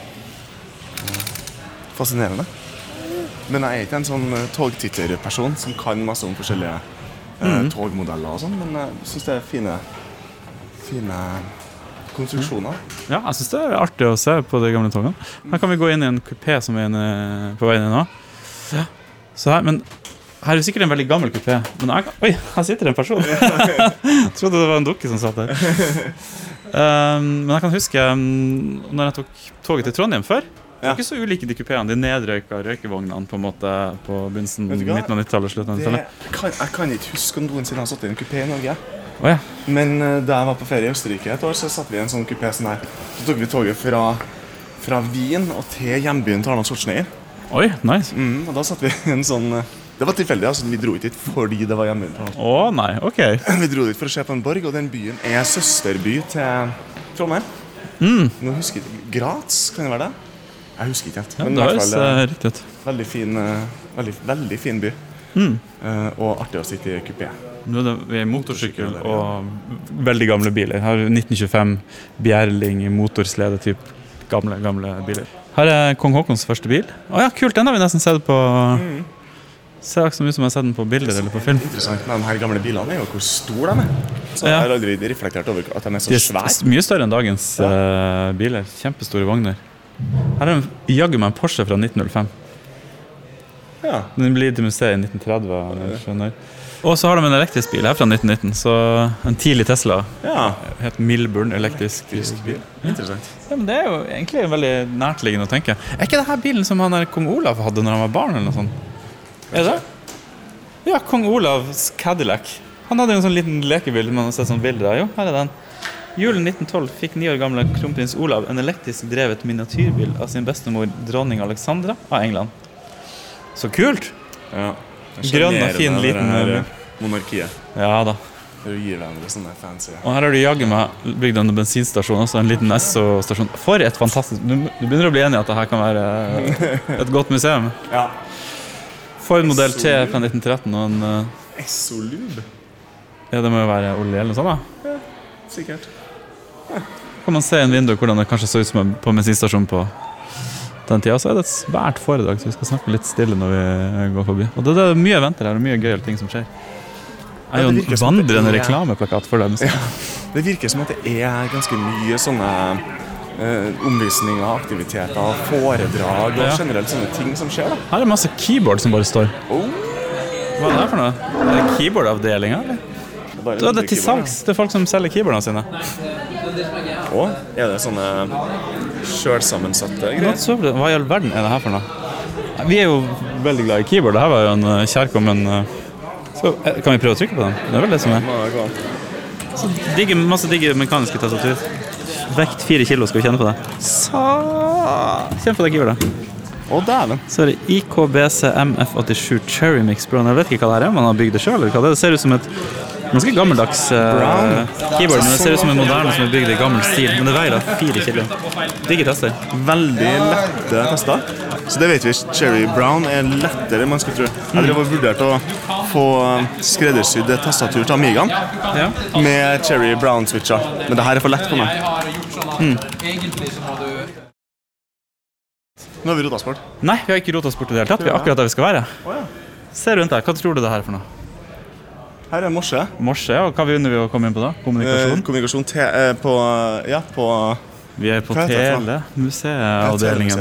fascinerende. Men jeg er ikke en sånn eh, togtitterperson som kan masse om forskjellige eh, togmodeller og sånn, men jeg syns det er fine, fine konstruksjoner. Ja, jeg syns det er artig å se på de gamle togene. Her kan vi gå inn i en kupé som er inne, på vei inn nå. Ja. Så her, men her er det sikkert en veldig gammel kupé. Men jeg, oi, her sitter det en person! Jeg trodde det var en dukke som satt der. Um, men jeg kan huske um, når jeg tok toget til Trondheim før. Det er var ikke så ulike de kupeene. De nedrøyka røykevognene på en måte på begynnelsen Vet du hva? midten av 90-tallet. slutten Det kan, jeg kan ikke huske om noensinne har satt i en kupé i Norge. Oh, ja. Men eh, da jeg var på ferie i Østerrike et år, så satt vi i en sånn kupé sånn her. Så tok vi toget fra, fra Wien og til hjembyen til Arnold Schwarzenegger. Oi, nice. Mm, og da satt vi i en sånn eh, Det var tilfeldig, altså. Vi dro ikke dit fordi det var Arnold. Å nei, ok. Vi dro dit for å se på en borg, og den byen er søsterby til Trondheim. Mm. Nå husker jeg ikke Graz, kan det være det? Jeg husker ikke helt. Ja, Men det høres eh, eh, riktig ut. veldig fin, eh, veldig, veldig fin by. Mm. Og artig å sitte i kupé. Nå er det motorsykkel og veldig gamle biler. Her er 1925 Bjerling motorslede-type gamle, gamle biler. Her er kong Haakons første bil. Å ja, kult! Den har vi nesten sett på Ser ikke så mye som jeg har sett den på bilder eller på film. Interessant med de her gamle bilene er jo hvor store de er. Så Jeg har aldri reflektert over at de er så svære. mye større enn dagens eh, biler. Kjempestore vogner. Her er en- jaggu meg en Porsche fra 1905. Ja. Den blir til museet i 1930. jeg skjønner. Og så har de en elektrisk bil her fra 1919. Så en tidlig Tesla. ja. Helt Milburn elektrisk bil. Interessant. Ja, men Det er jo egentlig veldig nærtliggende å tenke. Er ikke det her bilen som han der kong Olav hadde når han var barn? eller noe sånt? Er det? Ja, kong Olavs Cadillac. Han hadde jo en sånn liten lekebil man har sett sånn bilder av. Jo, her er den. Julen 1912 fikk ni år gamle kronprins Olav en elektrisk drevet miniatyrbil av sin bestemor dronning Alexandra av England. Så kult! Ja. Grønn og fin, liten, det her, eh, eh, monarkiet. Ja da. Det gir hverandre sånne fancy Og her har du jaggu meg bygd en bensinstasjon, også en liten Esso-stasjon. For et fantastisk Du, du begynner å bli enig i at det her kan være eh, et godt museum. Ja. Ford modell T fra 1913 og en eh, Essolube. Ja, det må jo være olje eller noe sånt, da. Ja, Sikkert. Kan man se i en vindu hvordan det kanskje så ut som på bensinstasjonen på den tida. Så er det et svært foredrag, så vi skal snakke litt stille når vi går forbi. Og det, det er mye venter her, og mye gøyale ting som skjer. Jeg er jo en det vandrende reklameplakat for dem. Ja, Det virker som at det er ganske mye sånne eh, omvisninger, aktiviteter, foredrag og generelt sånne ting som skjer. da. Her er det masse keyboard som bare står. Oh. Hva er det for noe? Er det keyboardavdelinga, eller? Bare Da er det til salgs. Er folk som selger keyboardene sine. Å? Er det sånne sjølsammensatte greier? Hva i all verden er det her for noe? Vi er jo veldig glad i keyboard. Det her var jo en eh, kjærkommen eh, så, eh, Kan vi prøve å trykke på den? Det er vel det som er. Så digge, masse digge mekaniske tastatur. Vekt fire kilo, skal vi kjenne på det. Sa Kjenn på det keyboardet. Å, dæven. Så er det IKBC MF87 Cherry Mix Brown. Jeg vet ikke hva det er, om man har bygd det sjøl. Det ser ut som et ganske gammeldags uh, keyboard, men det ser ut som en moderne som er bygd i gammel stil. Men det veier da fire kilo. Digge tester. Veldig lette tester. Så det vet vi. Cherry Brown er lettere enn man skulle tro. Jeg drev og vurderte å få skreddersydd et tastatur til Amigaen Ja. med Cherry Brown-switcher, men det her er for lett for meg. Nå har vi rotasport. Nei, vi har ikke rota oss i det hele tatt. Vi er akkurat der vi skal være. Se rundt deg. Hva tror du det her er for noe? Her er morse. Morse, ja. Hva begynner vi å komme inn på da? Eh, Kommunikasjon? kommunikasjon te, eh, på Ja, på Vi er på? Telemuseet-avdelingen.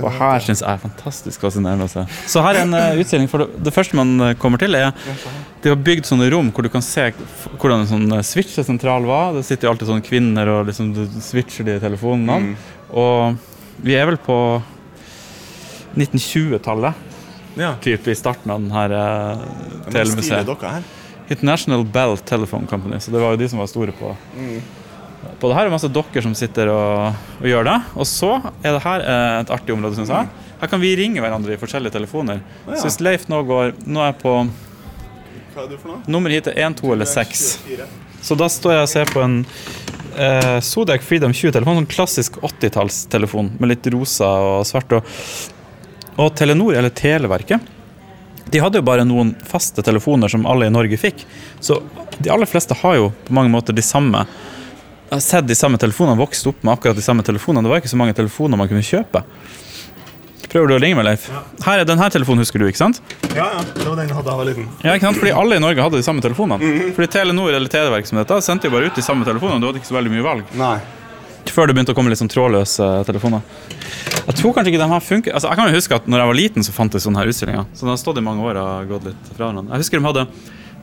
Og her syns jeg er fantastisk fascinerende å se. Så her er en uh, utstilling. For det, det første man eh, kommer til, er De har bygd sånne rom hvor du kan se hvordan en sånn eh, switchesentral var. Det sitter jo alltid sånne kvinner og liksom du switcher de telefonene. Og vi er vel på 1920-tallet. Ja. typ i starten av denne uh, telemuseet. International Bell Telephone Company, så det var jo de som var store på Mm. På det her er masse dokker som sitter og, og gjør det. Og så er det her eh, et artig område, syns jeg. Her kan vi ringe hverandre i forskjellige telefoner. ja. Så hvis Leif nå går Nå er jeg på Hva er du for noe? nummer hit er 1, 2 eller 6. Så da står jeg og ser på en eh, Zodiac Freedom 20-telefon. Sånn klassisk 80-tallstelefon med litt rosa og svart. Og, og Telenor, eller Televerket, de hadde jo bare noen faste telefoner som alle i Norge fikk. Så de aller fleste har jo på mange måter de samme Jeg har sett de samme telefonene, vokst opp med akkurat de samme telefonene. Det var ikke så mange telefoner man kunne kjøpe. Prøver du å ringe meg, Leif? Her er denne telefonen, husker du, ikke sant? Ja, ja. Det var den jeg hadde da jeg var liten. Ja, ikke sant? Fordi alle i Norge hadde de samme telefonene. Fordi Telenor eller Televerk som dette sendte jo bare ut de samme telefonene. Du hadde ikke så veldig mye valg. Nei. Før det begynte å komme litt sånn trådløse telefoner. Jeg tror kanskje ikke de her funker Altså, Jeg kan jo huske at når jeg var liten, så fantes sånne her utstillinger. Så det har stått i mange år og gått litt fra hverandre. Jeg husker de hadde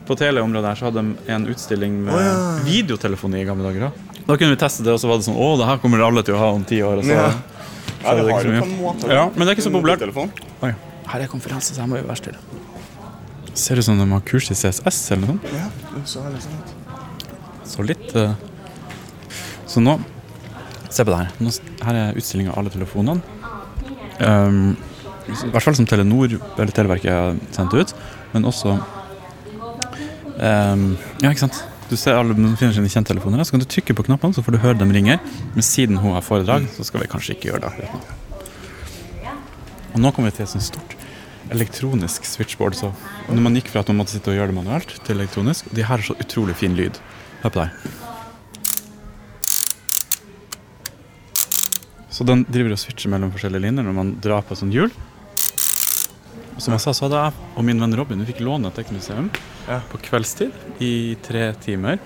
på teleområdet her så hadde de en utstilling med oh, ja. videotelefoni i gamle dager. Da. da kunne vi teste det, og så var det sånn Å, det her kommer alle til å ha om ti år. Og så, Ja. så Ja, det det har så jo på en måte Ja, men det er ikke så populært. Oi. Her er konferanse, så her må vi være stille. Ser ut som de har kurs i CSS eller noe sånt. Ja, så sånn. Så litt eh, Så nå Se på det her. Her er utstilling av alle telefonene. Um, I hvert fall som Telenor eller Televerket har sendt ut. Men også um, Ja, ikke sant. Du ser alle de finner sine kjenttelefoner. Så kan du trykke på knappene, så får du høre dem ringer. Men siden hun har foredrag, så skal vi kanskje ikke gjøre det. Og nå kommer vi til et sånt stort elektronisk switchboard. Så når man gikk fra at man måtte sitte og gjøre det manuelt, til elektronisk De her har så utrolig fin lyd. Hør på det her. Så den driver og switcher mellom forskjellige linjer når man drar på et sånt hjul. Som jeg sa, så hadde jeg og min venn Robin vi fikk låne et Teknomuseum Ja. på kveldstid i tre timer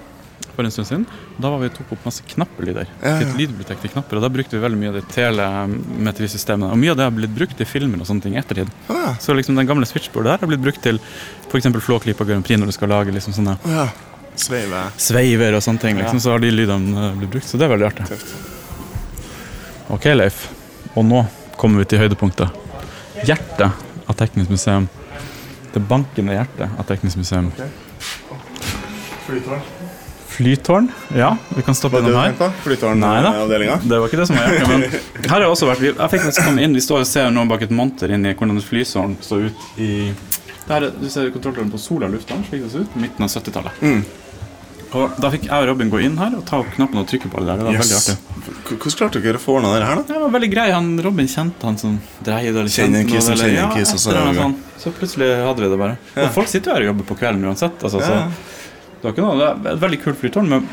for en stund siden. Da var vi tok opp masse knappelyder. Ja, ja. Lydbibliotek til knapper, og da brukte vi veldig mye av det telemetrisystemet. Og mye av det har blitt brukt i filmer og sånne ting i ettertid. Ja. Så liksom den gamle switchboardet der har blitt brukt til f.eks. Flåklypa Grand Prix når du skal lage liksom sånne Å ja. Sveive. sveiver og sånne ting. Liksom. Så har de lydene eh, blitt brukt. Så det er veldig artig. Tøft. Ok, Leif. Og nå kommer vi til høydepunktet. Hjertet av Teknisk museum. Det bankende hjertet av Teknisk museum. Flytårn. Flytårn. Ja, vi kan stoppe innom her. Flytårnavdelinga? Det var ikke det som var hjertet. Men her har jeg også vært Jeg fikk faktisk komme inn, Vi står og ser nå bak et monter inn i hvordan et flysårn så ut i der, er- Du ser kontrolltårnet på Sola lufthavn, slik det ser ut, på midten av 70-tallet. Mm. Og Da fikk jeg og Robin gå inn her og ta opp knappen og trykke på det der. Det var veldig artig. Hvordan klarte dere å få ordna det her, da? Det var veldig grei. Han, Robin kjente han som dreide eller en kjente kis som noe, kjenner eller- en ja, og så sånt. Så plutselig hadde vi det bare. Og folk sitter jo her og jobber på kvelden uansett. Altså, Ja. så det var ikke noe, det er et veldig kult flytårn med,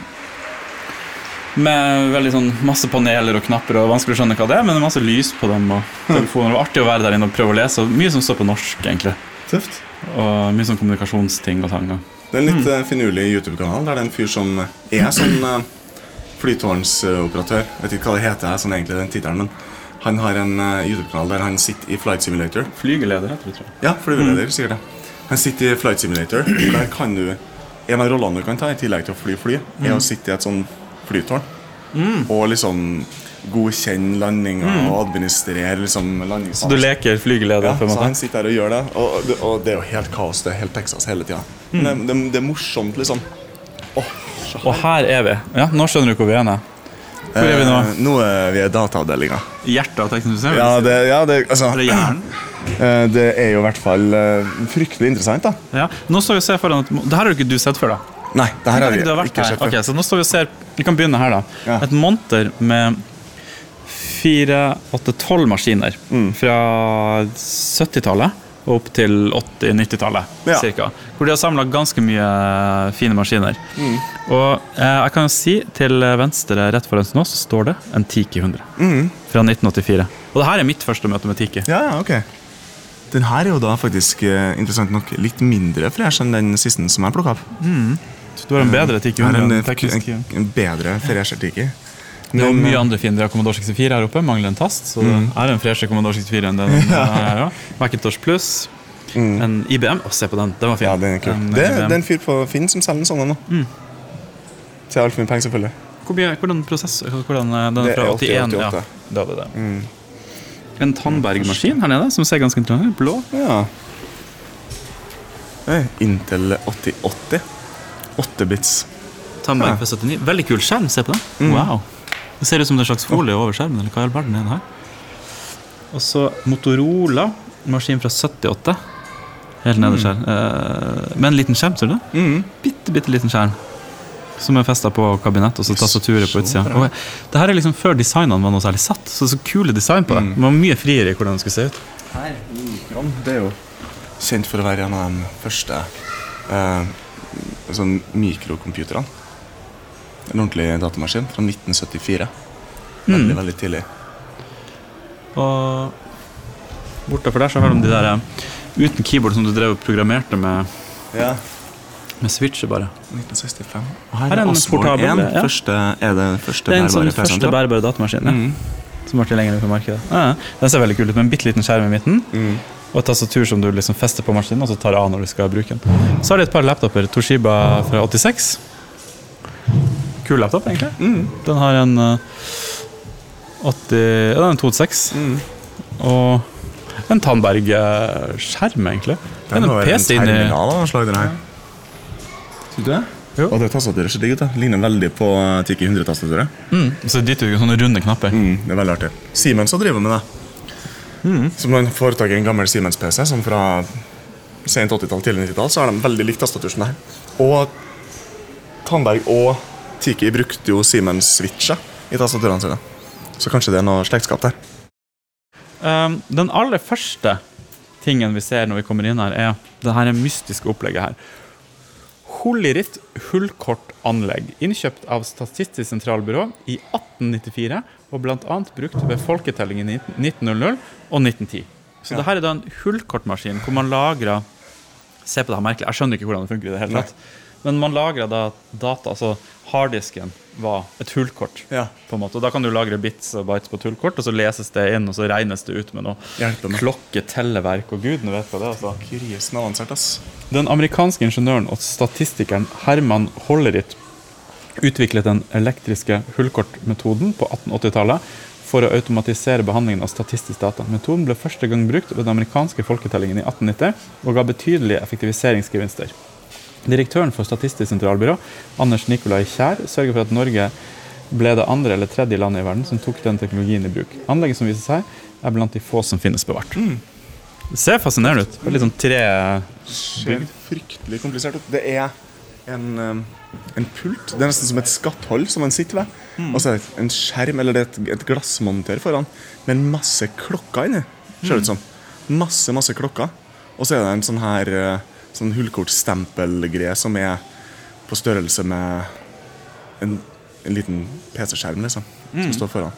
med veldig sånn masse paneler og knapper. og Vanskelig å skjønne hva det er, men det er masse lys på dem. og telefoner. Det var artig å være der inne og prøve å lese. og Mye som står på norsk, egentlig. Tøft. Og mye sånn kommunikasjonsting og tang. Det er en Mm. litt mm. finurlig YouTube-kanal der det er en fyr som er sånn flytårnsoperatør. Jeg Vet ikke hva det heter, sånn egentlig den tittelen, men han har en eh, YouTube-kanal der han sitter i Flight Simulator. Flygeleder heter det, tror jeg. Ja, flyveleder, sikkert det. Han sitter i Flight Simulator. Der kan du En av rollene du kan ta, i tillegg til å fly fly, er å sitte i et sånn flytårn. Og liksom godkjenne landinger og administrere liksom landings... Så du leker flygeleder, Ja, på en så han sitter her og gjør det, og, det- og det er jo helt kaos. Det er helt Texas hele tida. Men det, det, det er morsomt, liksom. Oh, Og her er vi. Ja, Nå skjønner du hvor vi er nå. Hvor er vi nå? Eh, nå er vi i dataavdelinga. Hjertet av Teknisk museum? Ja, det, ja, det, altså, Eller hjernen? eh, det er jo i hvert fall eh, fryktelig interessant, da. Ja. Nå står vi og ser foran at, Det her har jo ikke du sett før, da? Nei, det her har vi ikke sett før. Okay, så nå står vi og ser Vi kan begynne her, da. Ja. Et monter med fire, åtte, tolv maskiner Mm. fra 70-tallet og opp til 80-90-tallet. Ja. cirka. Hvor de har samla ganske mye fine maskiner. Mm. Og eh, jeg kan jo si til venstre rett foran oss så står det en Tiki 100 Mm. fra 1984. Og det her er mitt første møte med Tiki. Ja, ok. Den her er jo da faktisk eh, interessant nok litt mindre fresh enn den siste som jeg plukka opp. Mm. du har en bedre Tiki er 100 en, en, en bedre fresher tiki. Det jo mye eh, andre fiender av Commodore 64 her oppe. Mangler en tast, så det er en freshere Commodore 64 enn den her. Ja. Macintosh Plus. En IBM. Å, se på den. Den var fin. Ja, den er kul. En Det, det er en fyr på Finn som selger en sånn nå. Til altfor mye penger, selvfølgelig. Hvor mye, hvordan prosess Hvordan, eh, Den er fra er 81? 88. Ja, det er det. En Tandberg-maskin her nede, som ser ganske interessant ut. Blå. Ja. Intel 8080. 8 bits. Tandberg fra 79. Veldig kul skjerm, se på den. Wow. Det ser ut som det er en slags folie over skjermen, eller hva i all verden er det her? Og så Motorola, maskin fra 78. Helt nederst her. Eh, med en liten skjerm, ser du det? Mm. Bitte, bitte liten skjerm. Som er festa på kabinett, og så tastaturet på utsida. Det her er liksom før designene var noe særlig satt. Så så kule design på det. Det var mye friere i hvordan det skulle se ut. Her, Mikron, det er jo kjent for å være en av de første eh, sånn mikrocomputerne. En ordentlig datamaskin fra 1974. Veldig, veldig tidlig. Og bortafor der så har de de der eh, uten keyboard som du drev og programmerte med, Ja. med switcher, bare. 1965. Og Her er en portabel, 1. ja. Første, er det første Det er en sånn bærbare første bærbare datamaskin. Ja. Mm. Som ble tilgjengelig på markedet. Ja. Den ser veldig kul ut, med en bitte liten skjerm i midten. Mm. Og et tastatur som du liksom fester på maskinen, og så tar av når du skal bruke den. Så har de et par laptoper. Toshiba fra 86. Kul laptop, egentlig. Mm. Den har en eh, 80 Ja, den er en 286. Mm. Og en Tandberg-skjerm, egentlig. Den en har en PC inni terminal av noe slag, den her. Syns du det? Jo. Og det tastaturet ser digg ut. Ligner veldig på Tiki 100-tastaturet. mm. Så ditt er jo sånne runde knapper. Mm, det er veldig artig. Siemens har drevet med det. Mm. når man får tak i en gammel Siemens-PC som fra sent 80-tall, tidlig 90-tall, så har de veldig likt tastatur som det her. Og Tandberg og Tiki brukte jo Siemens-switcher i tastaturene sine. Så kanskje det er noe slektskap der. Um, den aller første tingen vi ser når vi kommer inn her, er det her mystiske opplegget her. Holiritt hullkortanlegg, innkjøpt av Statistisk sentralbyrå i 1894 og bl.a. brukt ved folketellingen i 1900 og 1910. Så Ja. det her er da en hullkortmaskin hvor man lagrer Se på det her merkelig, jeg skjønner ikke hvordan det funker i det hele tatt. Men man lagrer da data, altså harddisken var et hullkort. Ja. på en måte. Og Da kan du lagre bits og bytes på et hullkort, og så leses det inn, og så regnes det ut med noe klokketelleverk klokke, telleverk og gudene vet hva det er. altså. Avansert, ass. Den amerikanske ingeniøren og statistikeren Herman Hollerith utviklet den elektriske hullkortmetoden på 1880-tallet for å automatisere behandlingen av statistisk data. Metoden ble første gang brukt ved den amerikanske folketellingen i 1890 og ga betydelige effektiviseringsgevinster. Direktøren for Statistisk sentralbyrå, Anders Nikolai Kjær, sørger for at Norge ble det andre eller tredje landet i verden som tok den teknologien i bruk. Anlegget som viser seg, er blant de få som finnes bevart. Det ser fascinerende ut. Litt sånn tre Ser fryktelig komplisert ut. Det er en, um, en pult. Det er nesten som et skatthold som man sitter ved. Og så er det en skjerm eller det er et, et glassmonter foran med en masse klokker inni. Ser det ut som. Masse, masse klokker. Og så er det en sånn her uh, sånn hullkortstempelgreie som er på størrelse med en, en liten PC-skjerm, liksom. Som står foran.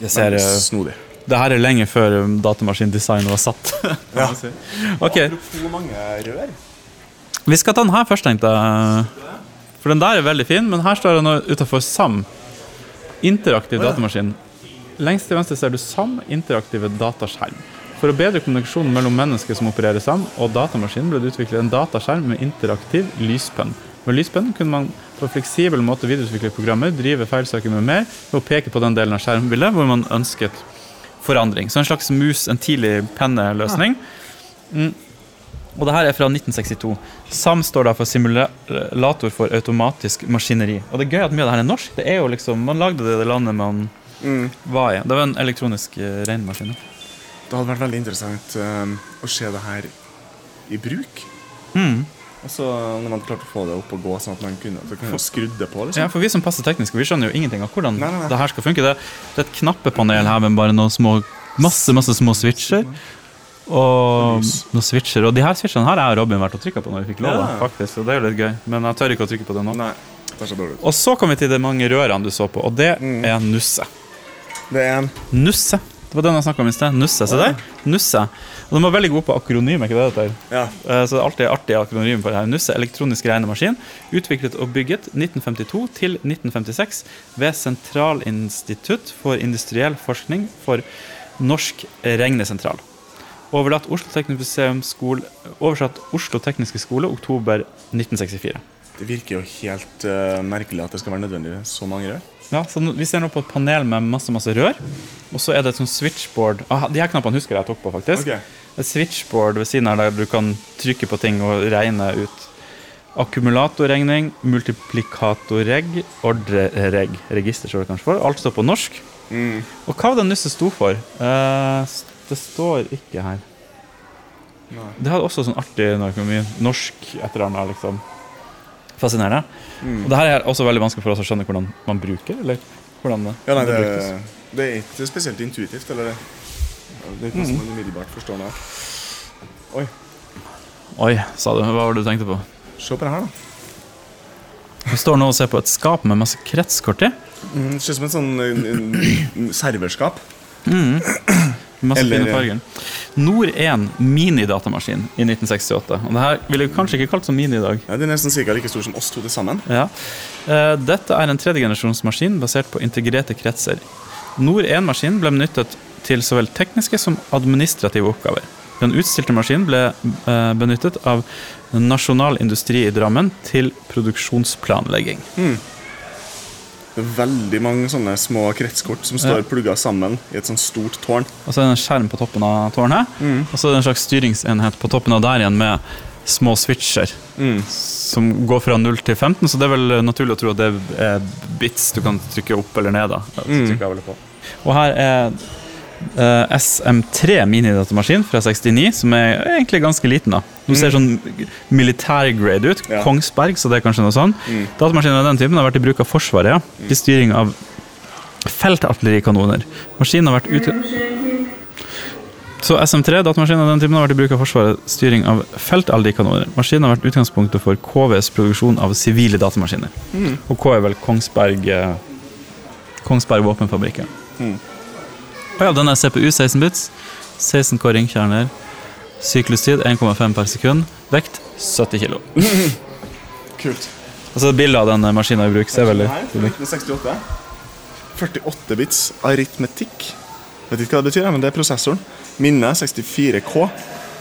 Jeg ser, eh, snodig. det her er lenge før datamaskindesignet datamaskindesign var satt. Ja. Ok, Apropos mange rør. Vi skal ta den her først, tenkte jeg. For den der er veldig fin, men her står det noe utafor SAM. Interaktiv datamaskin. Lengst til venstre ser du SAM, interaktive dataskjerm. For å bedre kommunikasjonen mellom mennesker som opererer sammen, og datamaskinen, ble det utviklet en dataskjerm med interaktiv lyspenn. Med lyspenn kunne man på fleksibel måte videreutvikle programmer, drive feilsøker med mer, å peke på den delen av skjermbildet hvor man ønsket forandring. Så en slags mus, en tidlig penneløsning. Mm. Og det her er fra 1962. SAM står da for simulator for automatisk maskineri. Og det er gøy at mye av det her er norsk. Det er jo liksom, Man lagde det i det landet man var i. Det var en elektronisk uh, regnmaskin. Det hadde vært veldig interessant um, å se det her i bruk. Mm. Og så når man klarte å få det opp og gå, sånn at man kunne, så kunne skrudd det på. Ja, liksom. for vi som passer teknisk, vi skjønner jo ingenting av hvordan Nei, nei, nei. det her skal funke. Det, det er et knappepanel her med bare noen små Masse, masse små switcher. Og noen switcher. Og de her switchene har jeg og Robin vært og trykka på når vi fikk lov. Ja. faktisk, Og det er jo litt gøy. Men jeg tør ikke å trykke på det nå. Nei, det så dårlig. Og så kom vi til de mange rørene du så på, og det Mm. er Nusse. Det er en Nusse. Det var den jeg snakka om i sted. Nusse. Se der. Nusse. Og de var veldig gode på akronym, ikke det det heter? Ja. Eh, Så det er alltid artig akronym på det her. Nusse elektronisk regnemaskin. Utviklet og bygget 1952 til 1956 ved Sentralinstitutt for industriell forskning for Norsk regnesentral. Overlatt Oslo Tekniske skole, oversatt Oslo Tekniske Skole oktober 1964. Det virker jo helt uh, merkelig at det skal være nødvendig så mange rør. Ja, så Vi ser nå på et panel med masse masse rør, og så er det et sånt switchboard ah, De her knappene husker jeg jeg tok på, faktisk. okay. Et switchboard ved siden her der du kan trykke på ting og regne ut akkumulatorregning, multiplikatorreg, ordrereg. Register står det kanskje for. Alt står på norsk. Mm. Og hva var det nusset sto for? Eh, det står ikke her. Det hadde også sånn artig norsk et eller annet, liksom. Fascinerende. Mm. Og det her er også veldig vanskelig for oss å skjønne hvordan man bruker, eller hvordan det, Ja, nei, det det, det er ikke spesielt intuitivt, eller det? Det er ikke noe som man umiddelbart forstår nå. Oi, Oi, sa du. Hva var det du tenkte på? se på det her, da. Vi står nå og ser på et skap med masse kretskort i. Mm, det ser ut som et sånn serverskap. serverskap. Masse Eller- fine farger. Nord 1 minidatamaskin i 1968. Og det her ville vi kanskje ikke kalt som mini i dag. Ja, det er nesten sikkert like stor som oss to til sammen. Ja. Eh, Dette er en tredjegenerasjonsmaskin basert på integrerte kretser. Nord 1-maskinen ble benyttet til så vel tekniske som administrative oppgaver. Den utstilte maskinen ble eh, benyttet av Nasjonal Industri i Drammen til produksjonsplanlegging. Er veldig mange sånne små kretskort som står plugga sammen i et sånt stort tårn. Og så er det en skjerm på toppen av tårnet, og så er det en slags styringsenhet på toppen av der igjen med små switcher som går fra 0 til 15, så det er vel naturlig å tro at det er bits du kan trykke opp eller ned. da. Mm. jeg på. Og her er eh, SM3 minidatamaskin fra 69, som er egentlig ganske liten. da. Du ser sånn militærgrade ut. Ja. Kongsberg, så det er kanskje noe sånn. Datamaskiner av den typen har vært i bruk av Forsvaret ja, til styring av feltartillerikanoner. Maskinen har vært ute... Så SM3, datamaskinen av den typen, har vært i bruk av Forsvaret styring av feltartillerikanoner. Maskinen har vært utgangspunktet for KVs produksjon av sivile datamaskiner. Og K er vel Kongsberg eh, Kongsberg ja, den er CPU 16 bits, 16 K ringkjerner, syklustid 1,5 per sekund, vekt 70 kilo. Kult. Altså bildet av den maskinen i bruk ser veldig fra 1968. 48 bits aritmetikk. Vet ikke hva det betyr, men det er prosessoren. Minne 64K.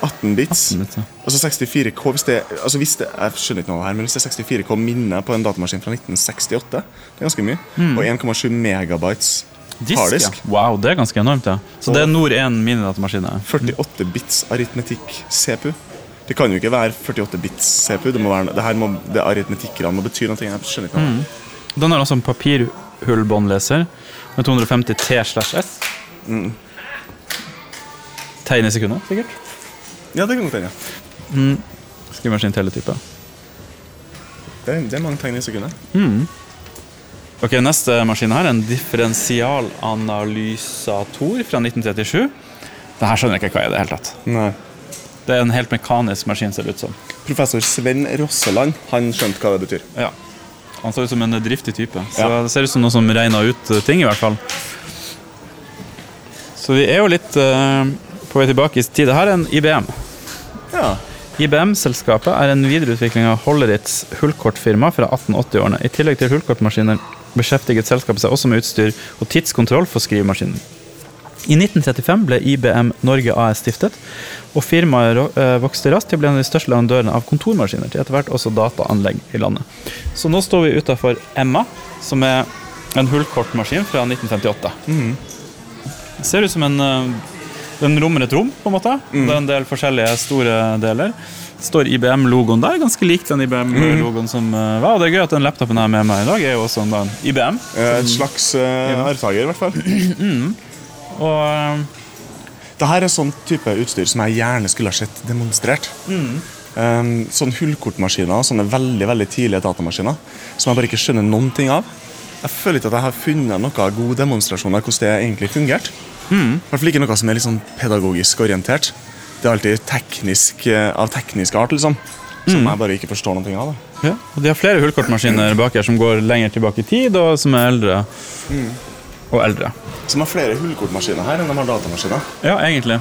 18 bits. 18 bits, ja. Altså 64K hvis det, altså hvis det, Jeg skjønner ikke noe her, men hvis det er 64K minne på en datamaskin fra 1968, det er ganske mye. Og 1,7 megabytes Disk, harddisk. ja. Wow, det er ganske enormt, ja. Så det er Nord 1 minidatamaskin. 48 bits aritmetikk CPU. Det kan jo ikke være 48 bits CPU. Det må være, det her må, det aritmetikkerne må bety noe. Jeg skjønner ikke mm. Den har også en papirhullbåndleser med 250 T slash S. Tegn i sekundet, sikkert. Ja, det kan godt hende. Skrivemaskin teletype. Det, det er mange tegn i sekundet. Ok, Neste maskin her er en differensialanalysator fra 1937. Det her skjønner jeg ikke hva er det helt tatt. Nei. Det er en helt mekanisk maskin, ser det ut som. Professor Sven Rosseland han skjønte hva det betyr. Ja. Han ser ut som en driftig type. Så Ja. Det ser ut som noe som regner ut eh, ting, i hvert fall. Så vi er jo litt uh, på vei tilbake i tid. her er en IBM. Ja. IBM-selskapet er en videreutvikling av Hollerits hullkortfirma fra 1880-årene. I tillegg til hullkortmaskiner beskjeftiget selskapet seg også med utstyr og tidskontroll for skrivemaskinen. I 1935 ble IBM Norge AS stiftet, og firmaet eh, vokste raskt til å bli en av de største leverandørene av kontormaskiner, til etter hvert også dataanlegg i landet. Så nå står vi utafor Emma, som er en hullkortmaskin fra 1958. Det ser ut som en eh, Den rommer et rom, på en måte. Det er en del forskjellige store deler. Står IBM-logoen der, ganske lik den IBM-logoen som eh, var. Og det er gøy at den laptopen jeg har med meg i dag, er jo også en, da, IBM. Eh, Et slags uh, arvtaker, i hvert fall. Og det Dette er sånn type utstyr som jeg gjerne skulle ha sett demonstrert. Um, sånn hullkortmaskiner, sånne veldig veldig tidlige datamaskiner, som jeg bare ikke skjønner noen ting av. Jeg føler ikke at jeg har funnet noen god demonstrasjon av hvordan det egentlig fungerte. I hvert fall ikke noe som er litt sånn pedagogisk orientert. Det er alltid teknisk, eh, av teknisk art, liksom. Som jeg bare ikke forstår noe av. Da. Ja, og De har flere hullkortmaskiner bak her som går lenger tilbake i tid, og som er eldre. Og eldre. Som har flere hullkortmaskiner her enn de har datamaskiner. Ja, egentlig.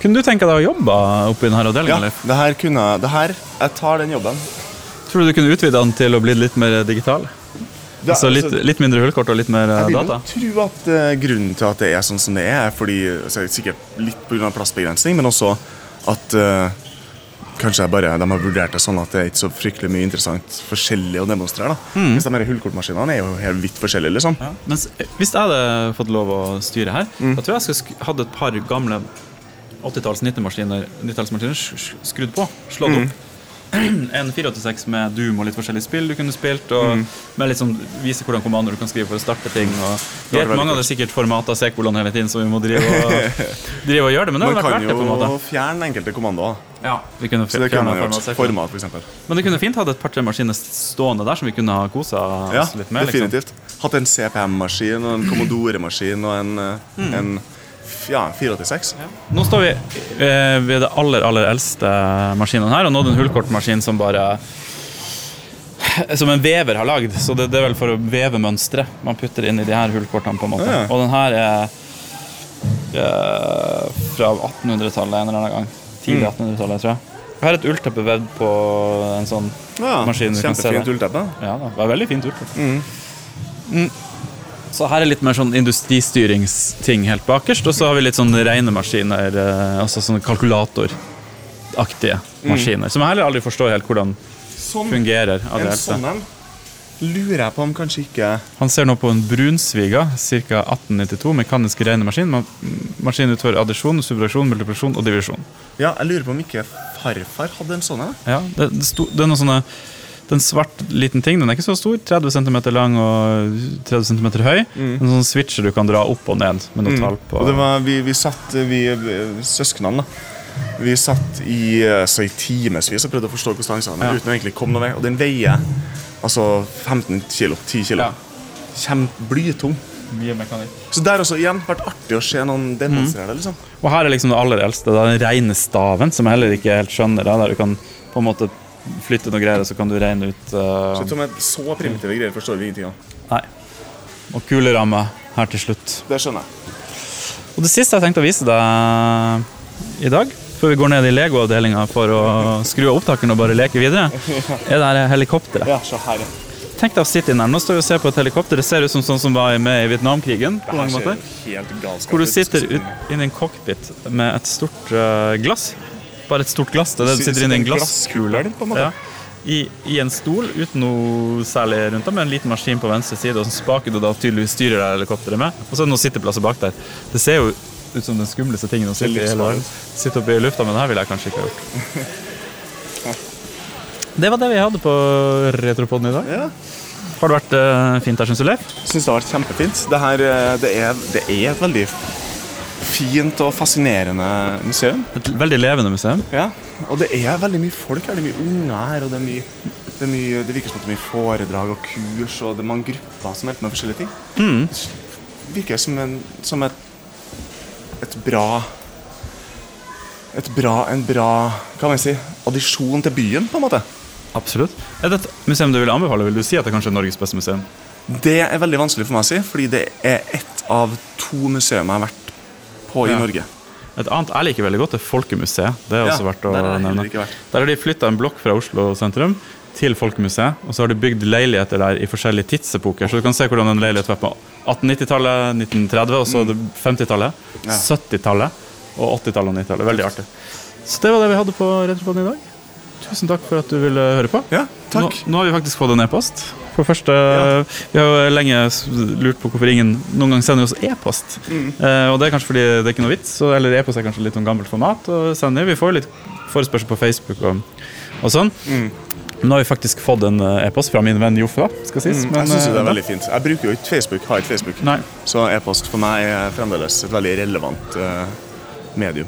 Kunne du tenke deg å jobbe oppi denne avdelinga? Ja, det her kunne jeg- det her, Jeg tar den jobben. Tror du du kunne utvide den til å bli litt mer digital? Det, så litt, altså, litt mindre hullkort og litt mer data? Jeg vil data? jo tro at uh, grunnen til at det er sånn som det er, er fordi altså, Sikkert litt pga. plassbegrensning, men også at uh, Kanskje bare, de har vurdert det sånn at det er ikke så fryktelig mye interessant forskjellig å demonstrere. da. Hvis de her hullkortmaskinene er jo helt vidt forskjellige, liksom. Ja. Mens eh, hvis jeg hadde fått lov å styre her, Mm. da tror jeg jeg skulle hatt et par gamle 80-talls 90-maskiner 90-tallsmaskiner skrudd på, slått Mm. opp. En 486 med Doom og litt forskjellige spill du kunne spilt, og Mm. med sånn, vise hvordan kommandoer du kan skrive for å starte ting. Og Det veldig mange hadde sikkert formater C-kolon hele tiden, så vi må drive og, drive og gjøre det. Men det hadde vært verdt det, på en måte. Man kan jo fjerne enkelte kommandoer. Ja, vi kunne Så det kunne man format gjort. Format, f.eks. Men det kunne fint hatt et par-tre maskiner stående der som vi kunne ha kosa Ja, oss litt med. liksom. definitivt. Hatt en CPM-maskin og en Commodore-maskin og en, eh, Mm. en ja, 486. Nå står vi eh, ved det aller, aller eldste maskinen her, og nå er det en hullkortmaskin som bare Som en vever har lagd. Så det, det er vel for å veve mønstre man putter inn i de her hullkortene. på en måte Ja. Og den her er eh, fra 1800-tallet en eller annen gang. Tidlig 1800-tallet, tror jeg. Jeg har et ullteppe vevd på en sånn Ja, Maskin, Kjempefint ullteppe. Ja, det var veldig fint ullteppe. Mm. Så her er litt mer sånn industristyringsting helt bakerst, og så har vi litt sånn regnemaskiner, eh, altså sånne kalkulatoraktige maskiner, som jeg heller aldri forstår helt hvordan Sånn, fungerer. en sånn en lurer jeg på om kanskje ikke Han ser nå på en Brunsviga, ca. 1892, mekanisk regnemaskin. maskin. Utfører addisjon, subtraksjon, multiplasjon og divisjon. Ja, jeg lurer på om ikke farfar hadde en sånn en. Ja, det, det, sto, det er noen sånne det er en svart liten ting, den er ikke så stor, 30 cm lang og 30 cm høy. En sånn switcher du kan dra opp og ned med noe tall på. Var, vi, vi satt, vi, søsknene da Vi satt i, eh, så i timevis og prøvde å forstå hvordan han Ja. uten å egentlig komme noe vei. Og den veier altså 15 kilo, 10 kilo. Ja. Kjempeblytung. Mye mekanikk. Så der også igjen vært artig å se noen demonstrere det. liksom. Og her er liksom det aller eldste, Det er den rene staven, som jeg heller ikke helt skjønner. Da, der du kan på en måte flytte noe greier, så kan du regne ut Så, uh, som med så primitive greier forstår vi ingenting av. Nei. Og kuleramme her til slutt. Det skjønner jeg. Og det siste jeg tenkte å vise deg i dag, før vi går ned i Lego-avdelinga for å skru av opptakeren og bare leke videre, er det her helikopteret. Ja, så her. Tenk deg å sitte inn her. Nå står vi og ser på et helikopter. Det ser ut som sånn som var med i Vietnamkrigen. på mange måter. helt galskap Hvor du sitter inni en cockpit med et stort eh, glass. Bare et stort glass. Det er det du sitter inni en glasskule. på en måte. Ja. I, I en stol uten noe særlig rundt deg, med en liten maskin på venstre side og en spake du da tydeligvis styrer deg helikopteret med. Og så er det noen sitteplasser bak der. Det ser jo ut som den skumleste tingen å sitte i. Sitte oppe i lufta, men det her ville jeg kanskje ikke ha gjort. Det var det vi hadde på Retropoden i dag. Ja. Har det vært eh, fint her, syns du, Leif? Syns det har vært kjempefint. Det, her, eh, det, er, det er et veldig fint og fascinerende museum. Et veldig levende museum. Ja, og det er veldig mye folk her. Det er mye unger her, og det er mye det, er mye, det virker som at det er mye foredrag og kurs, og det er mange grupper som hjelper med forskjellige ting. Mm. Det virker som, en, som et, et bra et bra, En bra hva kan man si, addisjon til byen, på en måte. Absolutt. Er det et museum du vil anbefale? Vil du si at det kanskje er Norges beste museum? Det er veldig vanskelig for meg å si, fordi det er ett av to museum jeg har vært på i. Norge. Et annet jeg liker veldig godt, er Folkemuseet. Det er også verdt å nevne. Der har de flytta en blokk fra Oslo sentrum til Folkemuseet, og så har de bygd leiligheter der i forskjellige tidsepoker. Så du kan se hvordan en leilighet var på 1890-tallet, 1930, og så er 50-tallet, Mm. Ja. 70-tallet og 80-tallet og 90-tallet. Veldig artig. Så det var det vi hadde på Retropoden i dag. Tusen takk for at du ville høre på. Ja, takk. Nå, nå har vi faktisk fått en e-post. For første, første, Vi har jo lenge lurt på hvorfor ingen noen gang sender oss e-post. Mm. Eh, og det er kanskje fordi det er ikke noe vits, eller e-post er kanskje litt om gammelt format. Og sender. Vi får jo litt forespørsel på Facebook og, og sånn. Mm. Nå har vi faktisk fått en eh, e-post fra min venn Joffe, da, skal sies. Mm, jeg syns det eh, er veldig fint. Jeg bruker jo ikke Facebook, har ikke Facebook. Nei. Så e-post for meg er fremdeles et veldig relevant uh, medium.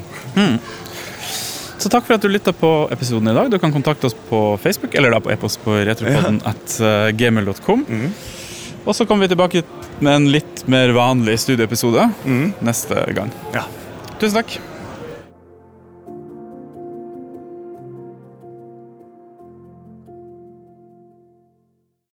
Så takk for at du lytta på episoden i dag. Du kan kontakte oss på Facebook eller da på e-post på retropodden at eh, gmail.com. Og så kommer vi tilbake med en litt mer vanlig studieepisode neste gang. Ja. Tusen takk.